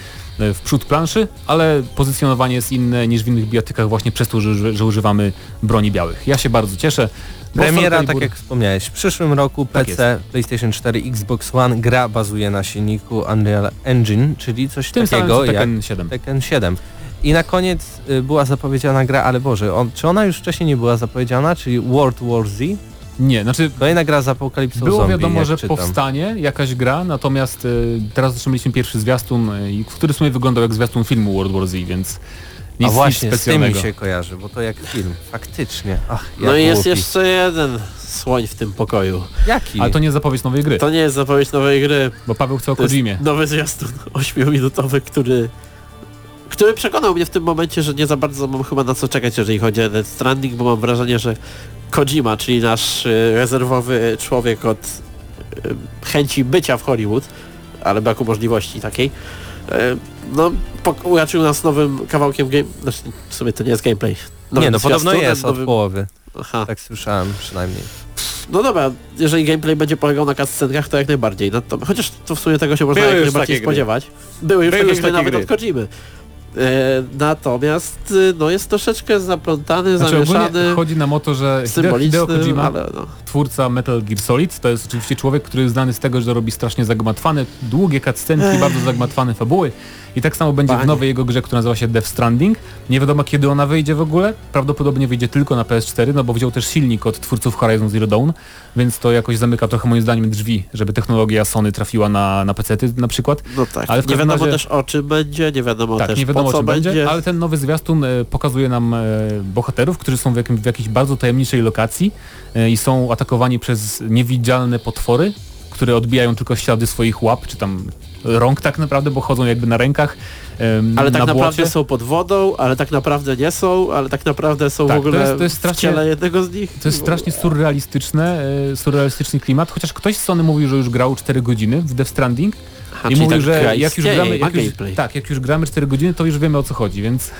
e, w przód planszy, ale pozycjonowanie jest inne niż w innych biotykach właśnie przez to, że, że używamy broni białych. Ja się bardzo cieszę. Premiera, tak jak wspomniałeś, w przyszłym roku Tak PC, PlayStation 4, Xbox One, gra bazuje na silniku Unreal Engine, czyli coś tym samym takiego jak Tekken 7. Tekken 7. I na koniec y, była zapowiedziana gra, ale Boże, on, czy ona już wcześniej nie była zapowiedziana, czyli World War Z? Nie, znaczy Kolejna gra z apokalipsą Było zombie, wiadomo, że czytam. powstanie jakaś gra, natomiast e, teraz otrzymaliśmy pierwszy zwiastun, i- który w sumie wyglądał jak zwiastun filmu World War Z, więc nic, A właśnie, nic z tym mi specjalnego. się kojarzy, bo to jak film, faktycznie. Ach, No jak i jest głupi. jeszcze jeden słoń w tym pokoju. Jaki? Ale to nie zapowiedź nowej gry, To nie jest zapowiedź nowej gry. bo Paweł chce o Kojimie. nowy zwiastun 8-minutowy, który który przekonał mnie w tym momencie, że nie za bardzo mam chyba na co czekać, jeżeli chodzi o Death Stranding, bo mam wrażenie, że Kojima, czyli nasz y, rezerwowy człowiek od y, chęci bycia w Hollywood, ale braku możliwości takiej, y, no uraczył nas nowym kawałkiem game... Znaczy, w sumie to nie jest gameplay. Nie, no podobno jest od nowym- połowy. Aha. Tak słyszałem przynajmniej. No dobra, jeżeli gameplay będzie polegał na cutscenkach, to jak najbardziej. No to, chociaż to w sumie tego się można Były jak najbardziej takie gry. spodziewać. Były już Były takie już gry takie nawet gry. od Kojimy. E, natomiast y, no jest troszeczkę zaplątany, Znaczy zamieszany, chodzi nam o to, że Hideo, Kojima, no. twórca Metal Gear Solid, to jest oczywiście człowiek, który jest znany z tego, że robi strasznie zagmatwane, długie cutscenki, bardzo zagmatwane fabuły. I tak samo będzie w Panie. nowej jego grze, która nazywa się Death Stranding. Nie wiadomo kiedy ona wyjdzie w ogóle. Prawdopodobnie wyjdzie tylko na PS4, no bo wziął też silnik od twórców Horizon Zero Dawn, więc to jakoś zamyka trochę moim zdaniem drzwi, żeby technologia Sony trafiła na, na PC na przykład. no tak. Ale w nie wiadomo razie- też o czym będzie, nie wiadomo tak, też nie wiadomo po co będzie, będzie. ale ten nowy zwiastun e, pokazuje nam e, bohaterów, którzy są w, jakim, w jakiejś bardzo tajemniczej lokacji e, i są atakowani przez niewidzialne potwory, które odbijają tylko ślady swoich łap, czy tam rąk tak naprawdę, bo chodzą jakby na rękach. Ale tak na naprawdę są pod wodą, ale tak naprawdę nie są, ale tak naprawdę są Tak, w ogóle to jest- to jest strasznie- ciele jednego z nich. To jest strasznie surrealistyczne, surrealistyczny klimat, chociaż ktoś z Sony mówił, że już grał 4 godziny w Death Stranding Aha, i mówił, tak że jak już gramy, jak już, tak, jak już gramy 4 godziny, to już wiemy o co chodzi, więc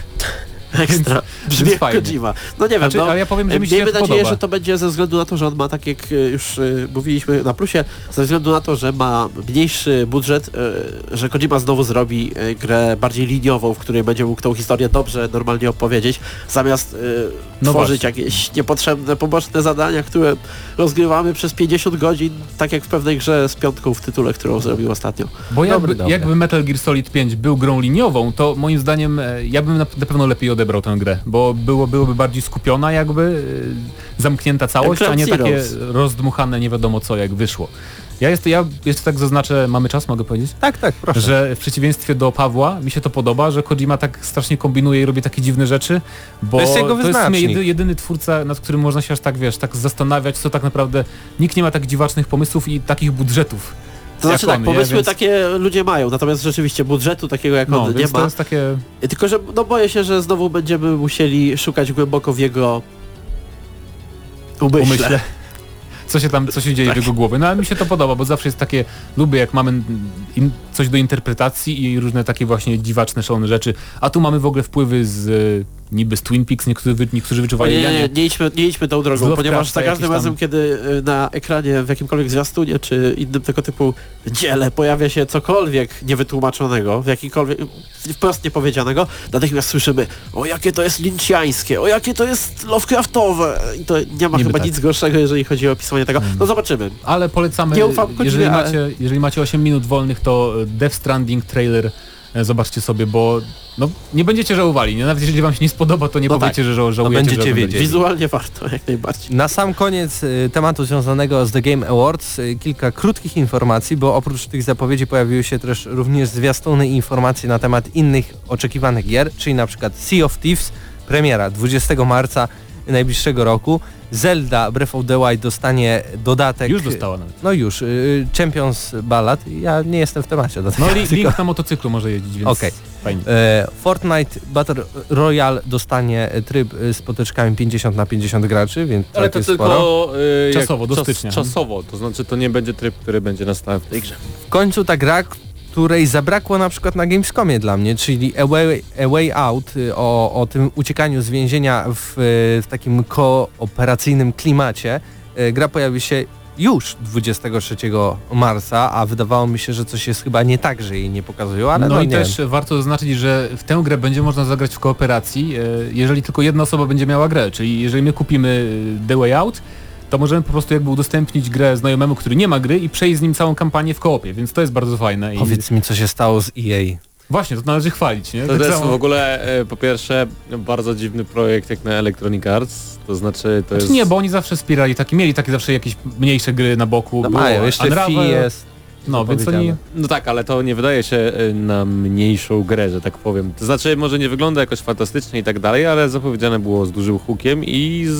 Ekstra. Brzmi jak. Kojima. No nie wiem, Znaczy, no, ale ja powiem, że mi się Miejmy nadzieję, podoba. że to będzie ze względu na to, że on ma, tak jak y, już y, mówiliśmy na plusie, ze względu na to, że ma mniejszy budżet, y, że Kojima znowu zrobi grę bardziej liniową, w której będzie mógł tą historię dobrze, normalnie opowiedzieć, zamiast No tworzyć właśnie. jakieś niepotrzebne, poboczne zadania, które rozgrywamy przez 50 godzin, tak jak w pewnej grze z piątką w tytule, którą zrobił ostatnio. Bo jakby, Dobry, dobry. jakby Metal Gear Solid 5 był grą liniową, to moim zdaniem e, ja bym na, na pewno lepiej odebrał tę grę, bo było, byłoby bardziej skupiona jakby, e, zamknięta całość, a nie takie rozdmuchane nie wiadomo co jak wyszło. Ja jest, ja jeszcze tak zaznaczę, mamy czas, mogę powiedzieć? Tak, tak, proszę. Że w przeciwieństwie do Pawła mi się to podoba, że Kojima tak strasznie kombinuje i robi takie dziwne rzeczy, bo To jest jego to jest w sumie jedy, jedyny twórca, nad którym można się aż tak, wiesz, tak zastanawiać, co tak naprawdę nikt nie ma tak dziwacznych pomysłów i takich budżetów. To znaczy tak, on, pomysły Więc- takie ludzie mają, natomiast rzeczywiście budżetu takiego jak No, on nie ma. to jest takie... Tylko, że no boję się, że znowu będziemy musieli szukać głęboko w jego umyśle. umyśle. Co się tam, co się dzieje Tak. w jego głowie. No ale mi się to podoba, bo zawsze jest takie, lubię jak mamy in, coś do interpretacji i różne takie właśnie dziwaczne, szalone rzeczy. A tu mamy w ogóle wpływy z e, niby z Twin Peaks, niektórzy, niektórzy Nie, wyczuwali, nie, nie, nie. nie, idźmy, nie idźmy tą drogą, ponieważ za każdym jakiś tam- razem, kiedy y, na ekranie w jakimkolwiek zwiastunie czy innym tego typu dziele pojawia się cokolwiek niewytłumaczonego, w jakikolwiek wprost niepowiedzianego, natychmiast słyszymy o jakie to jest lynchiańskie, o jakie to jest Lovecraftowe i to nie ma Niby chyba tak. nic gorszego, jeżeli chodzi o opisywanie tego. No zobaczymy. Ale polecamy, Nie ufam jeżeli, ale- macie, jeżeli macie 8 minut wolnych, to e, Death Stranding trailer e, zobaczcie sobie, bo no, nie będziecie żałowali, nie? Nawet jeżeli wam się nie spodoba, to nie No powiecie, że ża- żałujecie, będziecie że wiedzieli. Wizualnie warto, jak najbardziej. Na sam koniec y, tematu związanego z The Game Awards y, kilka krótkich informacji, bo oprócz tych zapowiedzi pojawiły się też również zwiastuny i informacje na temat innych oczekiwanych gier, czyli na przykład Sea of Thieves, premiera 20 marca najbliższego roku. Zelda Breath of the Wild dostanie dodatek. Już dostała nawet. No już, y, Champions Ballad. Ja nie jestem w temacie. do No li, tylko- Link na motocyklu może jeździć, więc Okej. fajnie. E, Fortnite Battle Royale dostanie tryb y, z potyczkami 50 na 50 graczy, więc Ale to tylko sporo. y, Czasowo, do czas- stycznia. Czasowo, to znaczy to nie będzie tryb, który będzie na stałe w tej grze. W końcu ta gra, której zabrakło na przykład na Gamescomie dla mnie, czyli A Way, A Way Out y, o, o tym uciekaniu z więzienia w, y, w takim kooperacyjnym klimacie. Y, Gra pojawi się już 23 marca, a wydawało mi się, że coś jest chyba nie tak, że jej nie pokazują, ale no, no i też warto zaznaczyć, że w tę grę będzie można zagrać w kooperacji, jeżeli tylko jedna osoba będzie miała grę, czyli jeżeli my kupimy The Way Out, to możemy po prostu jakby udostępnić grę znajomemu, który nie ma gry i przejść z nim całą kampanię w koopie, więc to jest bardzo fajne. I Powiedz mi, co się stało z EA. Właśnie, to należy chwalić, nie? To Tak jest samo- w ogóle e, po pierwsze bardzo dziwny projekt jak na Electronic Arts, to znaczy to Znaczy jest... nie, bo oni zawsze wspierali takie, mieli takie zawsze jakieś mniejsze gry na boku. No było mają, jeszcze Unravel, jest. No, więc oni... No tak, ale to nie wydaje się y, na mniejszą grę, że tak powiem. To znaczy, może nie wygląda jakoś fantastycznie i tak dalej, ale zapowiedziane było z dużym hukiem i z,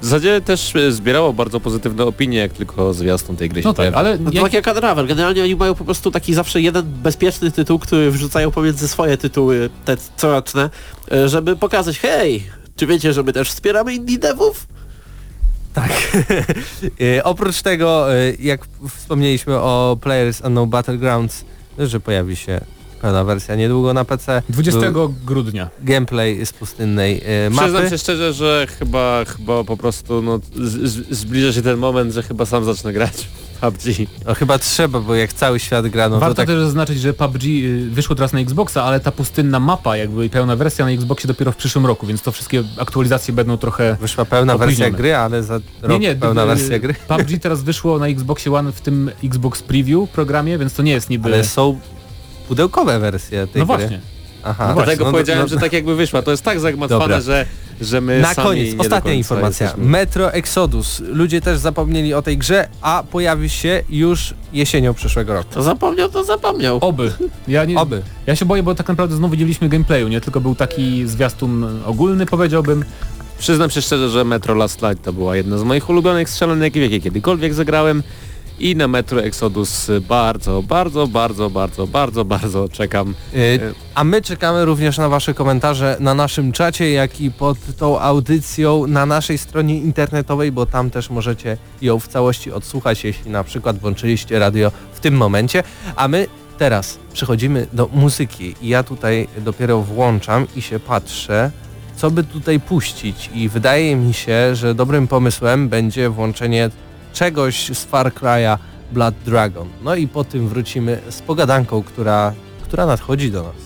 w zasadzie też y, zbierało bardzo pozytywne opinie, jak tylko zwiastun tej gry się No tak, pojawił. ale No to jak, tak jak Unravel. Generalnie oni mają po prostu taki zawsze jeden bezpieczny tytuł, który wrzucają pomiędzy swoje tytuły, te coroczne, e, żeby pokazać, hej, czy wiecie, że my też wspieramy indie devów? Tak. E, Oprócz tego, e, jak wspomnieliśmy o Players Unknown Battlegrounds, że pojawi się pełna wersja niedługo na PC. 20 Był grudnia. gameplay z pustynnej e, mapy. Przyznam się szczerze, że chyba, chyba po prostu no, z, z, zbliża się ten moment, że chyba sam zacznę grać PUBG. No chyba trzeba, bo jak cały świat gra, no Warto to tak... też zaznaczyć, że PUBG y, wyszło teraz na Xboxa, ale ta pustynna mapa, jakby i pełna wersja na Xboxie dopiero w przyszłym roku, więc to wszystkie aktualizacje będą trochę... Wyszła pełna Opóźnione. wersja gry, ale za rok Nie, nie, pełna y, wersja gry. PUBG teraz wyszło na Xboxie One w tym Xbox Preview programie, więc to nie jest niby... Ale są pudełkowe wersje tej No gry. właśnie. Aha. Dlatego no, powiedziałem, no, że tak jakby wyszła. To jest tak zagmatwane, Dobra. że, że my Na sami koniec, nie do ostatnia końca informacja. jesteśmy- Metro Exodus. Ludzie też zapomnieli o tej grze, a pojawi się już jesienią przyszłego roku. To zapomniał, to zapomniał. Oby. Ja, nie, Oby. ja się boję, bo tak naprawdę znowu widzieliśmy gameplayu, nie? Tylko był taki zwiastun ogólny, powiedziałbym. Przyznam się szczerze, że Metro Last Light to była jedna z moich ulubionych strzelanek, jakie kiedykolwiek zagrałem. I na Metro Exodus bardzo, bardzo, bardzo, bardzo, bardzo, bardzo czekam. Y, A my czekamy również na Wasze komentarze na naszym czacie, jak i pod tą audycją na naszej stronie internetowej, bo tam też możecie ją w całości odsłuchać, jeśli na przykład włączyliście radio w tym momencie. A my teraz przechodzimy do muzyki. I ja tutaj dopiero włączam i się patrzę, co by tutaj puścić. I wydaje mi się, że dobrym pomysłem będzie włączenie czegoś z Far Cry'a Blood Dragon. No i po tym wrócimy z pogadanką, która, która nadchodzi do nas.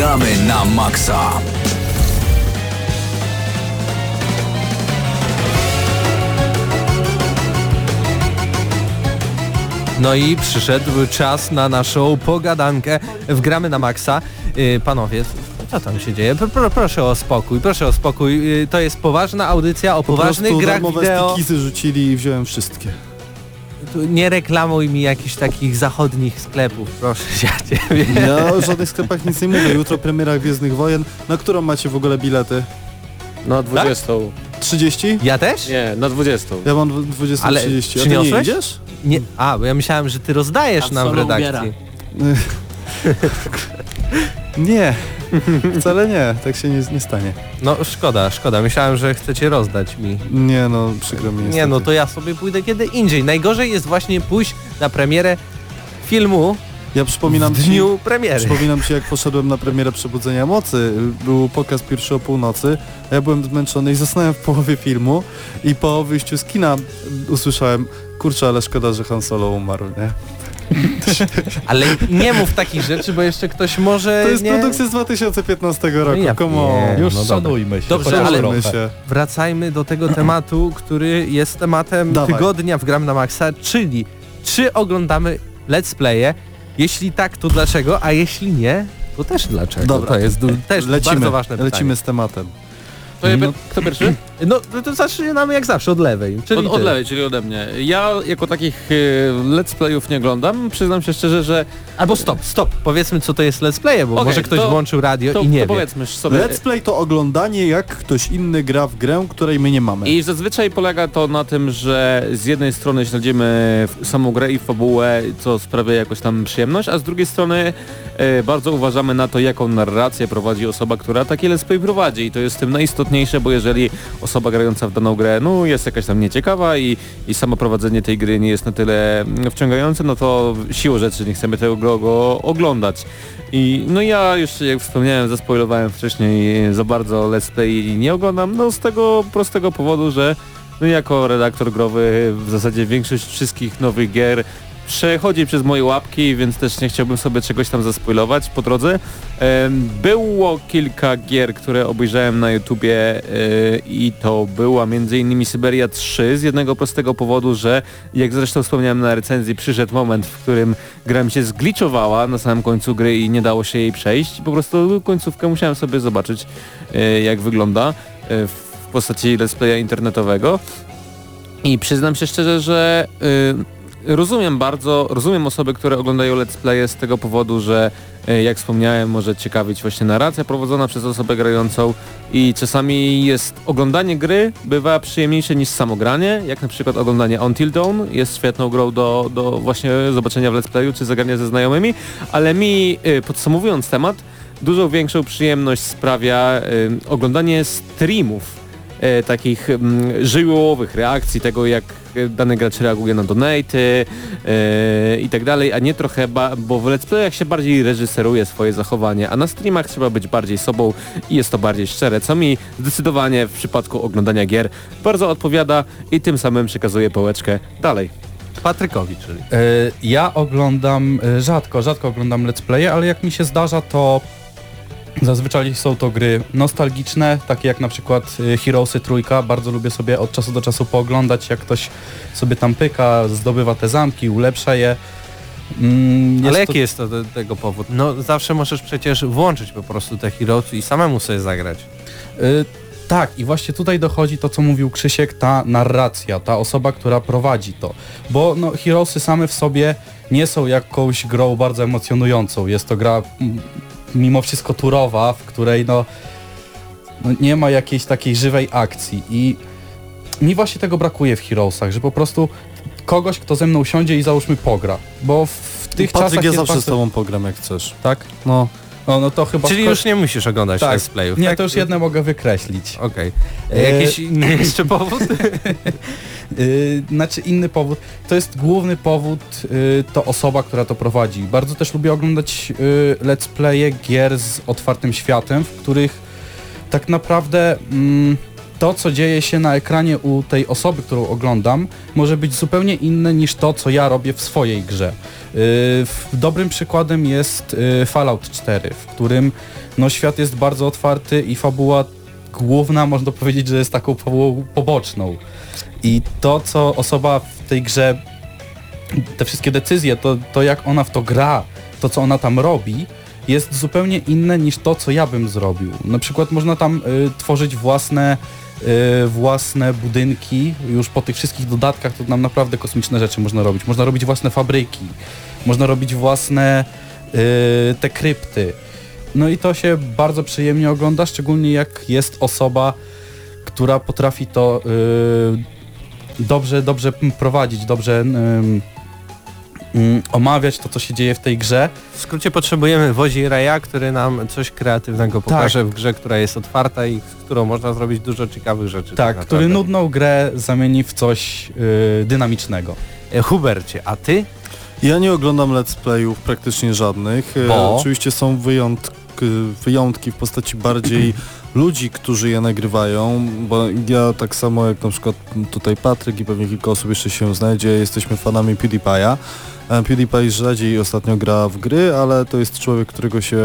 Gramy na maksa. No i przyszedł czas na naszą pogadankę w Gramy na Maxa. Yy, panowie, co tam się dzieje? Pro, pro, proszę o spokój, proszę o spokój. Yy, to jest poważna audycja o Po poważnych grach darmowe wideo. stickizy rzucili i wziąłem wszystkie. Tu Nie reklamuj mi jakichś takich zachodnich sklepów, proszę cię. Ja o żadnych sklepach nic nie mówię. Jutro premiera Gwiezdnych Wojen. Na którą macie w ogóle bilety? Na 20. 30? Ja też? Nie, na 20. Ja mam 20.30. Ale A ty nie idziesz? Nie. A, bo ja myślałem, że ty rozdajesz nam w redakcji. Nie. Wcale nie, tak się nie, nie stanie. No szkoda, szkoda. Myślałem, że chcecie rozdać mi. Nie no, przykro mi Nie niestety. no, to ja sobie pójdę kiedy indziej. Najgorzej jest właśnie pójść na premierę filmu Ja przypominam w ci, dniu premiery. Przypominam ci jak poszedłem na premierę Przebudzenia Mocy. Był pokaz pierwszy o północy, a ja byłem zmęczony i zasnąłem w połowie filmu i po wyjściu z kina usłyszałem kurczę, ale szkoda, że Han Solo umarł, nie? Ale nie mów takich rzeczy, bo jeszcze ktoś może To jest nie... produkcja z 2015 roku, ja wiem. on. Już no szanujmy się. Dobrze, ale- się. Wracajmy do tego tematu, który jest tematem Dawaj. tygodnia w Gram na Maxa, czyli czy oglądamy let's playe? Jeśli tak, to dlaczego? A jeśli nie, to też dlaczego? Dobra. To jest też Lecimy, bardzo ważne pytanie. lecimy z tematem. No. Kto pierwszy? No to, zaczynamy jak zawsze od lewej. Czyli Od, od lewej, czyli ode mnie. Ja jako takich e, let's playów nie oglądam. Przyznam się szczerze, że Albo stop, stop. Powiedzmy co to jest let's playe, bo Okej, może ktoś to- włączył radio to, i nie to wie. powiedzmy sobie. Let's play to oglądanie jak ktoś inny gra w grę, której my nie mamy. I zazwyczaj polega to na tym, że z jednej strony śledzimy samą grę i fabułę, co sprawia jakoś tam przyjemność, a z drugiej strony e, bardzo uważamy na to, jaką narrację prowadzi osoba, która takie let's play prowadzi. I to jest tym najistotniejsze, bo jeżeli osoba grająca w daną grę no, jest jakaś tam nieciekawa i, i samo prowadzenie tej gry nie jest na tyle mm, wciągające, no to siłą rzeczy nie chcemy tego go, oglądać. I no ja już jak wspomniałem, zaspoilowałem wcześniej za bardzo let's play nie oglądam, no z tego prostego powodu, że no jako redaktor growy w zasadzie większość wszystkich nowych gier przechodzi przez moje łapki, więc też nie chciałbym sobie czegoś tam zaspoilować po drodze. Było kilka gier, które obejrzałem na YouTubie e, i to była m.in. Syberia 3 z jednego prostego powodu, że jak zresztą wspomniałem na recenzji, przyszedł moment, w którym gra mi się zgliczowała na samym końcu gry i nie dało się jej przejść. Po prostu końcówkę musiałem sobie zobaczyć e, jak wygląda e, w postaci let's playa internetowego. I przyznam się szczerze, że y, rozumiem bardzo, rozumiem osoby, które oglądają let's playe z tego powodu, że y, jak wspomniałem, może ciekawić właśnie narracja prowadzona przez osobę grającą i czasami jest oglądanie gry bywa przyjemniejsze niż samo granie, jak na przykład oglądanie Until Dawn jest świetną grą do, do właśnie zobaczenia w let's playu czy zagrania ze znajomymi, ale mi y, podsumowując temat, dużo większą przyjemność sprawia y, oglądanie streamów e, takich mm, żywiołowych reakcji, tego jak e, dany gracz reaguje na donaty e, i tak dalej, a nie trochę, ba, bo w let's playach się bardziej reżyseruje swoje zachowanie, a na streamach trzeba być bardziej sobą i jest to bardziej szczere, co mi zdecydowanie w przypadku oglądania gier bardzo odpowiada i tym samym przekazuję pałeczkę dalej. Patrykowi, czyli. E, Ja oglądam, e, rzadko, rzadko oglądam let's playe, ale jak mi się zdarza, to zazwyczaj są to gry nostalgiczne, takie jak na przykład e, Heroesy Trójka. Bardzo lubię sobie od czasu do czasu pooglądać, jak ktoś sobie tam pyka, zdobywa te zamki, ulepsza je. Mm, Ale to- jaki jest to, te- tego powód? No zawsze możesz przecież włączyć po prostu te Heroes i samemu sobie zagrać. Y, tak, i właśnie tutaj dochodzi to, co mówił Krzysiek, ta narracja, ta osoba, która prowadzi to. Bo no, Heroesy same w sobie nie są jakąś grą bardzo emocjonującą. Jest to gra mm, mimo wszystko turowa, w której no, no nie ma jakiejś takiej żywej akcji. I mi właśnie tego brakuje w Heroesach, że po prostu kogoś, kto ze mną siądzie i załóżmy pogra. Bo w tych Patryk, czasach ja jest zawsze z bardzo... tobą pogram jak chcesz. Tak? No, No, no to chyba... Czyli już nie musisz oglądać Tak. let's playów, Nie, tak? to już jedne mogę wykreślić. Okej. E, Jakiś inny jeszcze powód? Yy, znaczy inny powód. To jest główny powód, yy, to osoba, która to prowadzi. Bardzo też lubię oglądać let's playe gier z otwartym światem, w których tak naprawdę mm, to, co dzieje się na ekranie u tej osoby, którą oglądam, może być zupełnie inne niż to, co ja robię w swojej grze. Yy, dobrym przykładem jest yy, Fallout 4, w którym no, świat jest bardzo otwarty i fabuła główna, można powiedzieć, że jest taką fabułą poboczną. I to, co osoba w tej grze, te wszystkie decyzje, to, to jak ona w to gra, to co ona tam robi, jest zupełnie inne niż to, co ja bym zrobił. Na przykład można tam y, tworzyć własne, własne budynki, już po tych wszystkich dodatkach to nam naprawdę kosmiczne rzeczy można robić. Można robić własne fabryki, można robić własne y, te krypty. No i to się bardzo przyjemnie ogląda, szczególnie jak jest osoba, która potrafi to y, dobrze, dobrze prowadzić, dobrze mm, omawiać to, co się dzieje w tej grze. W skrócie potrzebujemy wozi Raya, który nam coś kreatywnego pokaże w grze, która jest otwarta i z którą można zrobić dużo ciekawych rzeczy. Tak, naprawdę. który nudną grę zamieni w coś y, dynamicznego. E, Hubercie, a ty? Ja nie oglądam let's playów praktycznie żadnych. E, Bo? Oczywiście są wyjątki, wyjątki w postaci bardziej ludzi, którzy je nagrywają, bo ja tak samo jak na przykład tutaj Patryk i pewnie kilka osób jeszcze się znajdzie, jesteśmy fanami PewDiePie'a. E, PewDiePie rzadziej ostatnio gra w gry, ale to jest człowiek, którego się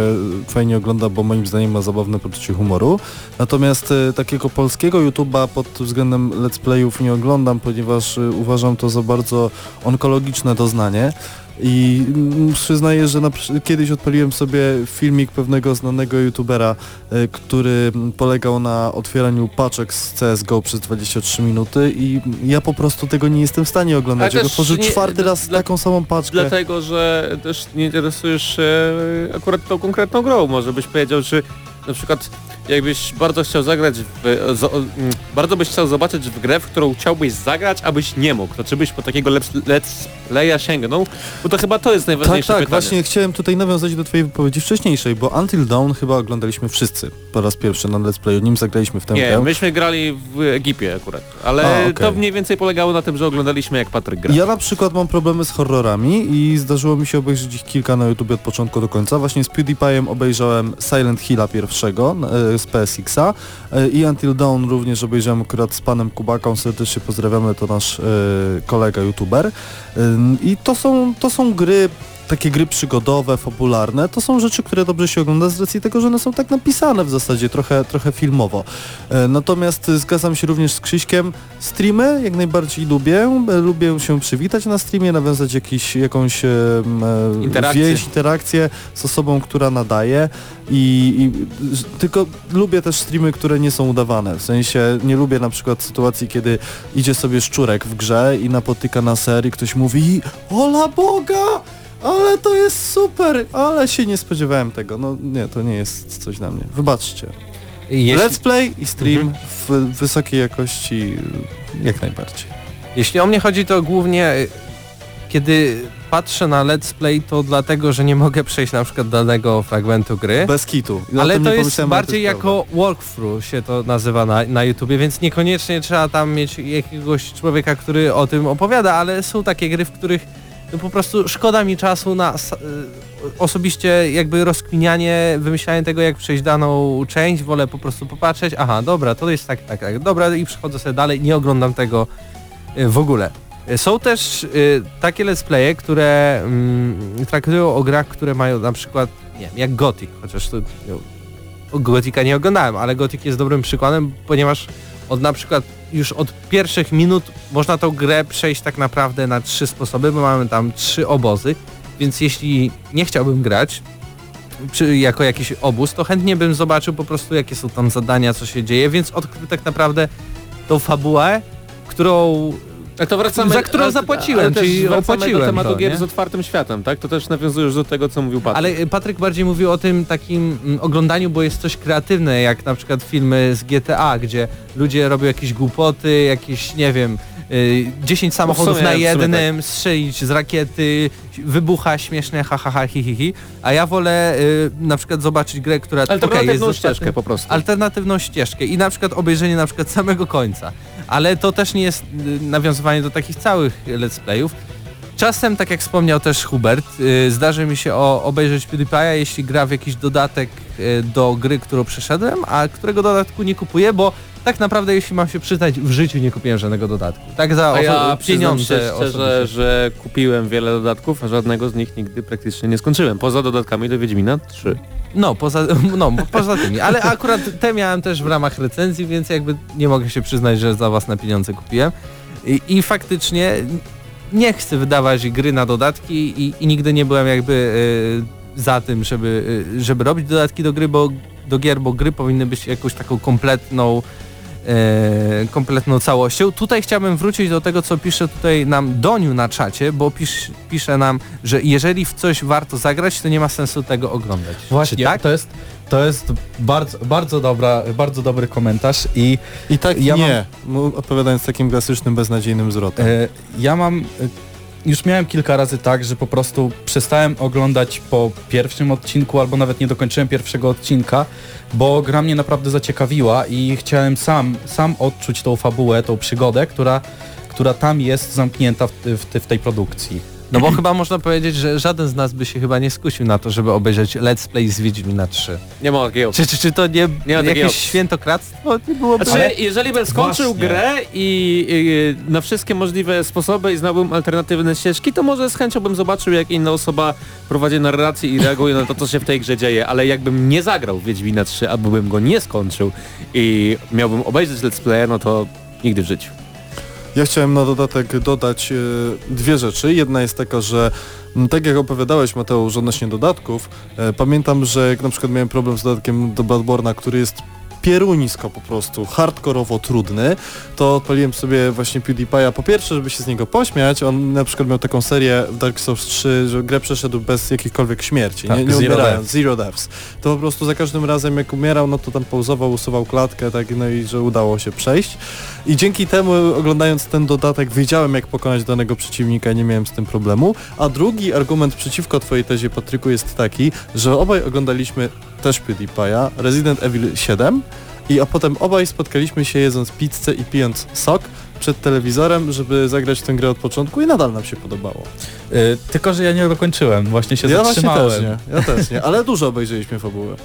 fajnie ogląda, bo moim zdaniem ma zabawne poczucie humoru. Natomiast e, takiego polskiego YouTube'a pod względem let's playów nie oglądam, ponieważ e, uważam to za bardzo onkologiczne doznanie. I mm, przyznaję, że na, kiedyś odpaliłem sobie filmik pewnego znanego youtubera, e, który polegał na otwieraniu paczek z CSGO przez 23 minuty i ja po prostu tego nie jestem w stanie oglądać. Też otworzył czwarty raz dla- taką samą paczkę. Dlatego, że też nie interesujesz się akurat tą konkretną grą. Może byś powiedział, czy na przykład jakbyś bardzo chciał zagrać w, zo- mm, bardzo byś chciał zobaczyć w grę, w którą chciałbyś zagrać, abyś nie mógł, to czy byś po takiego let's, let's playa sięgnął? Bo to chyba to jest Tak, najważniejsze tak, pytanie. właśnie chciałem tutaj nawiązać do twojej wypowiedzi wcześniejszej, bo Until Dawn chyba oglądaliśmy wszyscy po raz pierwszy na Let's Playu, nim zagraliśmy w tę Nie, grę. myśmy grali w Egipie akurat, ale A, okej. to mniej więcej polegało na tym, że oglądaliśmy jak Patryk gra. Ja na przykład mam problemy z horrorami i zdarzyło mi się obejrzeć ich kilka na YouTube od początku do końca. Właśnie z PewDiePie'em obejrzałem Silent Hilla pierwszego e, z PSX-a e, i Until Dawn również obejrzałem akurat z panem Kubaką, serdecznie pozdrawiamy, to nasz e, kolega YouTuber. Ym, I to są, to są gry takie gry przygodowe, fabularne, to są rzeczy, które dobrze się ogląda z racji tego, że one są tak napisane w zasadzie, trochę, trochę filmowo. E, Natomiast zgadzam się również z Krzyśkiem, streamy jak najbardziej lubię, e, lubię się przywitać na streamie, nawiązać jakiś, jakąś e, Interakcję. więź, interakcję z osobą, która nadaje i, i tylko lubię też streamy, które nie są udawane, w sensie nie lubię na przykład sytuacji, kiedy idzie sobie szczurek w grze i napotyka na ser i ktoś mówi Ola Boga! Ale to jest super! Ale się nie spodziewałem tego. No nie, to nie jest coś dla mnie. Wybaczcie. Jeśli, Let's play i stream w wysokiej jakości jak najbardziej. jeśli o mnie chodzi, to głównie y, kiedy patrzę na let's play, to dlatego, że nie mogę przejść na przykład danego fragmentu gry. Bez kitu. Ale to jest bardziej prawda. jako walkthrough się to nazywa na, na YouTubie, więc niekoniecznie trzeba tam mieć jakiegoś człowieka, który o tym opowiada, ale są takie gry, w których no po prostu szkoda mi czasu na y, osobiście jakby rozkminianie, wymyślanie tego, jak przejść daną część, wolę po prostu popatrzeć, aha, dobra, to jest tak, tak, tak, dobra i przechodzę sobie dalej, nie oglądam tego y, w ogóle. Y, Są też takie let's playe, które mm, traktują o grach, które mają na przykład, nie wiem, jak Gothic, chociaż to no, Gotika nie oglądałem, ale Gothic jest dobrym przykładem, ponieważ od na przykład już od pierwszych minut można tą grę przejść tak naprawdę na trzy sposoby, bo mamy tam trzy obozy, więc jeśli nie chciałbym grać czy jako jakiś obóz, to chętnie bym zobaczył po prostu jakie są tam zadania, co się dzieje, więc odkrył tak naprawdę tą fabułę, którą Ale to wracamy, Za którą zapłaciłem, ale czyli opłaciłem do tematu to, gier nie? z otwartym światem, tak? To też nawiązujesz do tego, co mówił Patryk. Ale y, Patryk bardziej mówił o tym takim mm, oglądaniu, bo jest coś kreatywne, jak na przykład filmy z GTA, gdzie ludzie robią jakieś głupoty, jakieś, nie wiem, y, 10 samochodów sumie- na jednym, strzelić z rakiety, wybucha śmieszne ha ha ha hi hi hi, a ja wolę y, na przykład zobaczyć grę, która Alternatywną jest ścieżkę ścieżkę po prostu. alternatywną ścieżkę i na przykład obejrzenie na przykład samego końca. Ale to też nie jest y, nawiązywanie do takich całych let's playów. Czasem, tak jak wspomniał też Hubert, y, zdarzy mi się o, obejrzeć PewDiePie'a, jeśli gra w jakiś dodatek y, do gry, którą przeszedłem, a którego dodatku nie kupuję, bo tak naprawdę, jeśli mam się przyznać, w życiu nie kupiłem żadnego dodatku. Tak za A ja oso- przyznam pieniądze się szczerze, że kupiłem wiele dodatków, a żadnego z nich nigdy praktycznie nie skończyłem. Poza dodatkami do Wiedźmina 3. No, poza, no, poza tymi. Ale akurat te miałem też w ramach recenzji, więc jakby nie mogę się przyznać, że za własne pieniądze kupiłem. I, i faktycznie nie chcę wydawać gry na dodatki i, i nigdy nie byłem jakby y, za tym, żeby, y, żeby robić dodatki do gry, bo do gier, bo gry powinny być jakąś taką kompletną kompletną całością. Tutaj chciałbym wrócić do tego, co pisze tutaj nam Doniu na czacie, bo pisz, pisze nam, że jeżeli w coś warto zagrać, to nie ma sensu tego oglądać. Właśnie, Czy tak? to jest, to jest bardzo, bardzo, dobra, bardzo dobry komentarz i I tak Ja nie, mu- odpowiadając takim klasycznym, beznadziejnym zwrotem. e, ja mam e, już miałem kilka razy tak, że po prostu przestałem oglądać po pierwszym odcinku, albo nawet nie dokończyłem pierwszego odcinka, bo gra mnie naprawdę zaciekawiła i chciałem sam, sam odczuć tą fabułę, tą przygodę, która, która tam jest zamknięta w, w, w tej produkcji. No bo chyba można powiedzieć, że żaden z nas by się chyba nie skusił na to, żeby obejrzeć Let's Play z Wiedźmina 3. Nie ma takiego. Czy, czy, czy to nie, Nie takiej jakieś opcji. świętokradztwo? Nie byłoby... Znaczy, jeżeli bym skończył Właśnie. grę i, i na wszystkie możliwe sposoby i znałbym alternatywne ścieżki, to może z chęcią bym zobaczył, jak inna osoba prowadzi narrację i reaguje na to, co się w tej grze dzieje, ale jakbym nie zagrał w Wiedźmina 3, albo bym go nie skończył i miałbym obejrzeć let's play, no to nigdy w życiu. Ja chciałem na dodatek dodać e, dwie rzeczy. Jedna jest taka, że tak jak opowiadałeś Mateusz odnośnie dodatków, e, pamiętam, że jak na przykład miałem problem z dodatkiem do Bloodborne'a, który jest pierunisko po prostu, hardkorowo trudny, to odpaliłem sobie właśnie PewDiePie'a po pierwsze, żeby się z niego pośmiać, on na przykład miał taką serię w Dark Souls 3, że grę przeszedł bez jakichkolwiek śmierci, Tak, nie, nie zero umierając, deaths. zero deaths. To po prostu za każdym razem jak umierał, no to tam pauzował, usuwał klatkę, tak, no i że udało się przejść. I dzięki temu oglądając ten dodatek wiedziałem jak pokonać danego przeciwnika i nie miałem z tym problemu. A drugi argument przeciwko twojej tezie Patryku jest taki, że obaj oglądaliśmy też PewDiePie'a, Resident Evil 7 i a potem obaj spotkaliśmy się jedząc pizzę i pijąc sok przed telewizorem, żeby zagrać tę grę od początku i nadal nam się podobało. Y, tylko, że ja nie dokończyłem, właśnie się ja właśnie zatrzymałem. też nie, ja też nie, ale dużo obejrzeliśmy fabuły.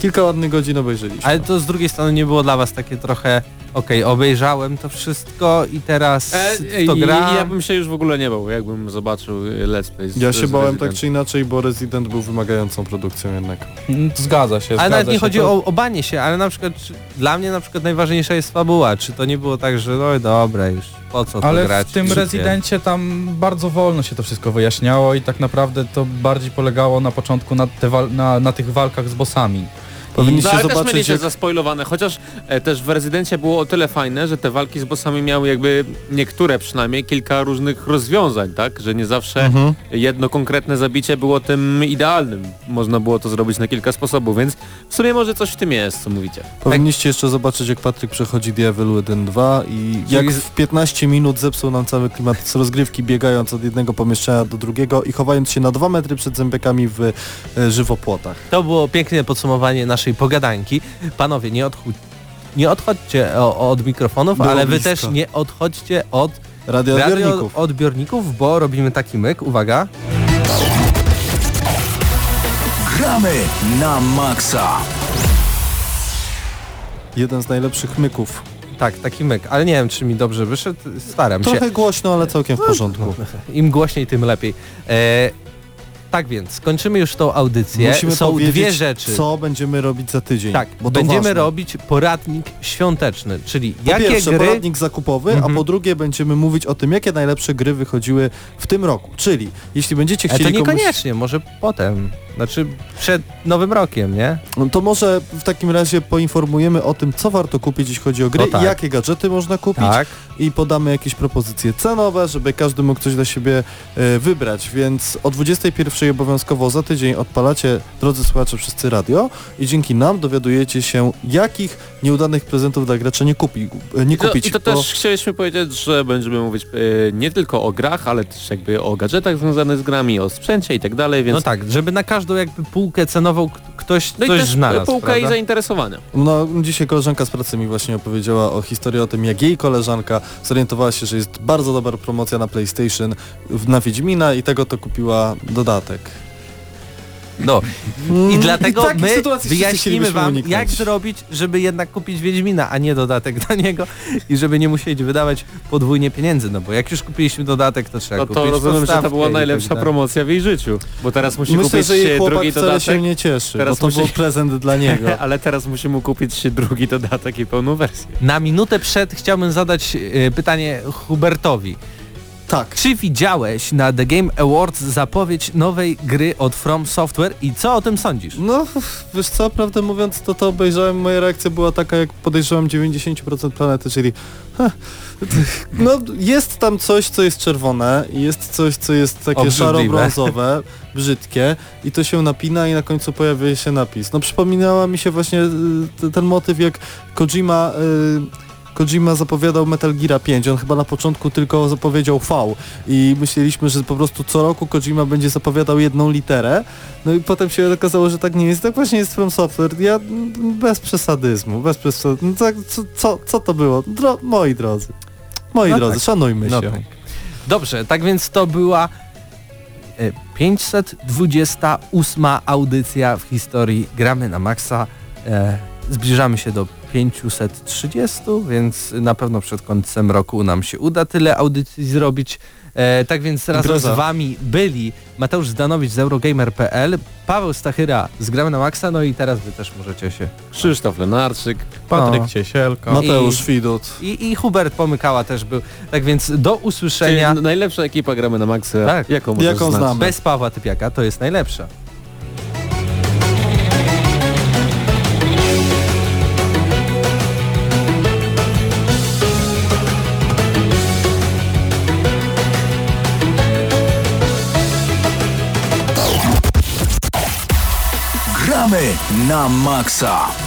Kilka ładnych godzin obejrzeliśmy. Ale to z drugiej strony nie było dla was takie trochę, okej, obejrzałem to wszystko i teraz w to gra. i ja bym się już w ogóle nie bał, jakbym zobaczył y, let's play. Z, Ja się z bałem Resident. tak czy inaczej, bo Resident był wymagającą produkcją jednak. Mm, Zgadza się, Ale zgadza nawet nie się. chodzi To- o, o banie się, ale na przykład czy, dla mnie na przykład najważniejsza jest fabuła. Czy to nie było tak, że no dobra już, po co to Ale grać? w tym rezydencie tam bardzo wolno się to wszystko wyjaśniało i tak naprawdę to bardziej polegało na początku na, te wal- na, na tych walkach z bossami. Powinniście No, ale też zobaczyć, mieliście jak- zaspoilowane, chociaż e, też w Rezydencie było o tyle fajne, że te walki z bossami miały jakby niektóre przynajmniej kilka różnych rozwiązań, tak? Że nie zawsze Mhm. jedno konkretne zabicie było tym idealnym. Można było to zrobić na kilka sposobów, więc w sumie może coś w tym jest, co mówicie. Powinniście jeszcze zobaczyć jak Patryk przechodzi The Evil 1-2 i jak w 15 minut zepsuł nam cały klimat z rozgrywki biegając od jednego pomieszczenia do drugiego i chowając się na 2 metry przed zębiakami w e, żywopłotach. To było piękne podsumowanie naszej pogadanki. Panowie, nie, odchó- nie odchodźcie o, od mikrofonów, Było ale wy blisko. też nie odchodźcie od Radioodbiorników. radioodbiorników, bo robimy taki myk. Uwaga. Gramy na maksa. Jeden z najlepszych myków. Tak, taki myk, ale nie wiem, czy mi dobrze wyszedł. Staram się. Trochę głośno, ale całkiem w porządku. Im głośniej, tym lepiej. E, tak więc, kończymy już tą audycję. Musimy Są dwie rzeczy. co będziemy robić za tydzień. Tak, bo będziemy ważne. robić poradnik świąteczny, czyli Po jakie pierwsze gry... poradnik zakupowy, Mhm. a po drugie będziemy mówić o tym, jakie najlepsze gry wychodziły w tym roku. Czyli, jeśli będziecie Ale to chcieli komuś... niekoniecznie, może potem. Znaczy przed nowym rokiem, nie? No to może w takim razie poinformujemy o tym, co warto kupić, jeśli chodzi o gry No tak. i jakie gadżety można kupić Tak. i podamy jakieś propozycje cenowe, żeby każdy mógł coś dla siebie e, wybrać, więc o 21 obowiązkowo za tydzień odpalacie, drodzy słuchacze, wszyscy radio i dzięki nam dowiadujecie się, jakich nieudanych prezentów dla gracza nie, kupi, e, nie I to, kupić. I to bo- też chcieliśmy powiedzieć, że będziemy mówić e, nie tylko o grach, ale też jakby o gadżetach związanych z grami, o sprzęcie i tak dalej, więc No tak, żeby na każdą jakby półkę cenową ktoś No i coś też znalazł, półka prawda? i zainteresowania. No, dzisiaj koleżanka z pracy mi właśnie opowiedziała o historii o tym, jak jej koleżanka zorientowała się, że jest bardzo dobra promocja na PlayStation w- na Wiedźmina i tego to kupiła dodatek. No i dlatego takich my wyjaśnimy wam, uniknąć. jak zrobić, żeby jednak kupić Wiedźmina, a nie dodatek do niego i żeby nie musieć wydawać podwójnie pieniędzy, no bo jak już kupiliśmy dodatek, to trzeba No kupić to rozumiem, że to była i najlepsza tak promocja w jej życiu, bo teraz musi Myślę, kupić że jej się drugi dodatek. się nie cieszy, Teraz bo to musi- był prezent dla niego. Ale teraz musi mu kupić się drugi dodatek i pełną wersję. Na minutę przed chciałbym zadać e, pytanie Hubertowi. Tak. Czy widziałeś na The Game Awards zapowiedź nowej gry od From Software i co o tym sądzisz? No, wiesz co, prawdę mówiąc, to to obejrzałem, moja reakcja była taka, jak podejrzewam 90% planety, czyli ha, no jest tam coś, co jest czerwone, jest coś, co jest takie szaro-brązowe, brzydkie i to się napina i na końcu pojawia się napis. No przypominała mi się właśnie y, ten motyw, jak Kojima y, Kojima zapowiadał Metal Gear 5, on chyba na początku tylko zapowiedział V i myśleliśmy, że po prostu co roku Kojima będzie zapowiadał jedną literę, no i potem się okazało, że tak nie jest, tak właśnie jest From Software, ja bez przesadyzmu, bez przesadyzmu, no tak, co, co, co to było? Dro moi drodzy, moi No drodzy, tak. szanujmy No się. tak. Dobrze, tak więc to była e, 528 audycja w historii Gramy na Maxa. E, Zbliżamy się do 530, więc na pewno przed końcem roku nam się uda tyle audycji zrobić. E, tak więc razem Groza. z Wami byli Mateusz Zdanowicz z Eurogamer.pl, Paweł Stachyra z Gramy na Maxa, no i teraz Wy też możecie się... Krzysztof Lenarczyk. Patryk No. Ciesielka. Mateusz Widut. I, I Hubert Pomykała też był. Tak więc do Czyli usłyszenia. najlepsza ekipa gramy na Maxa. Tak. Jaką Jaką znamy? Bez Pawła Typiaka to jest najlepsza. Gramy na maksa.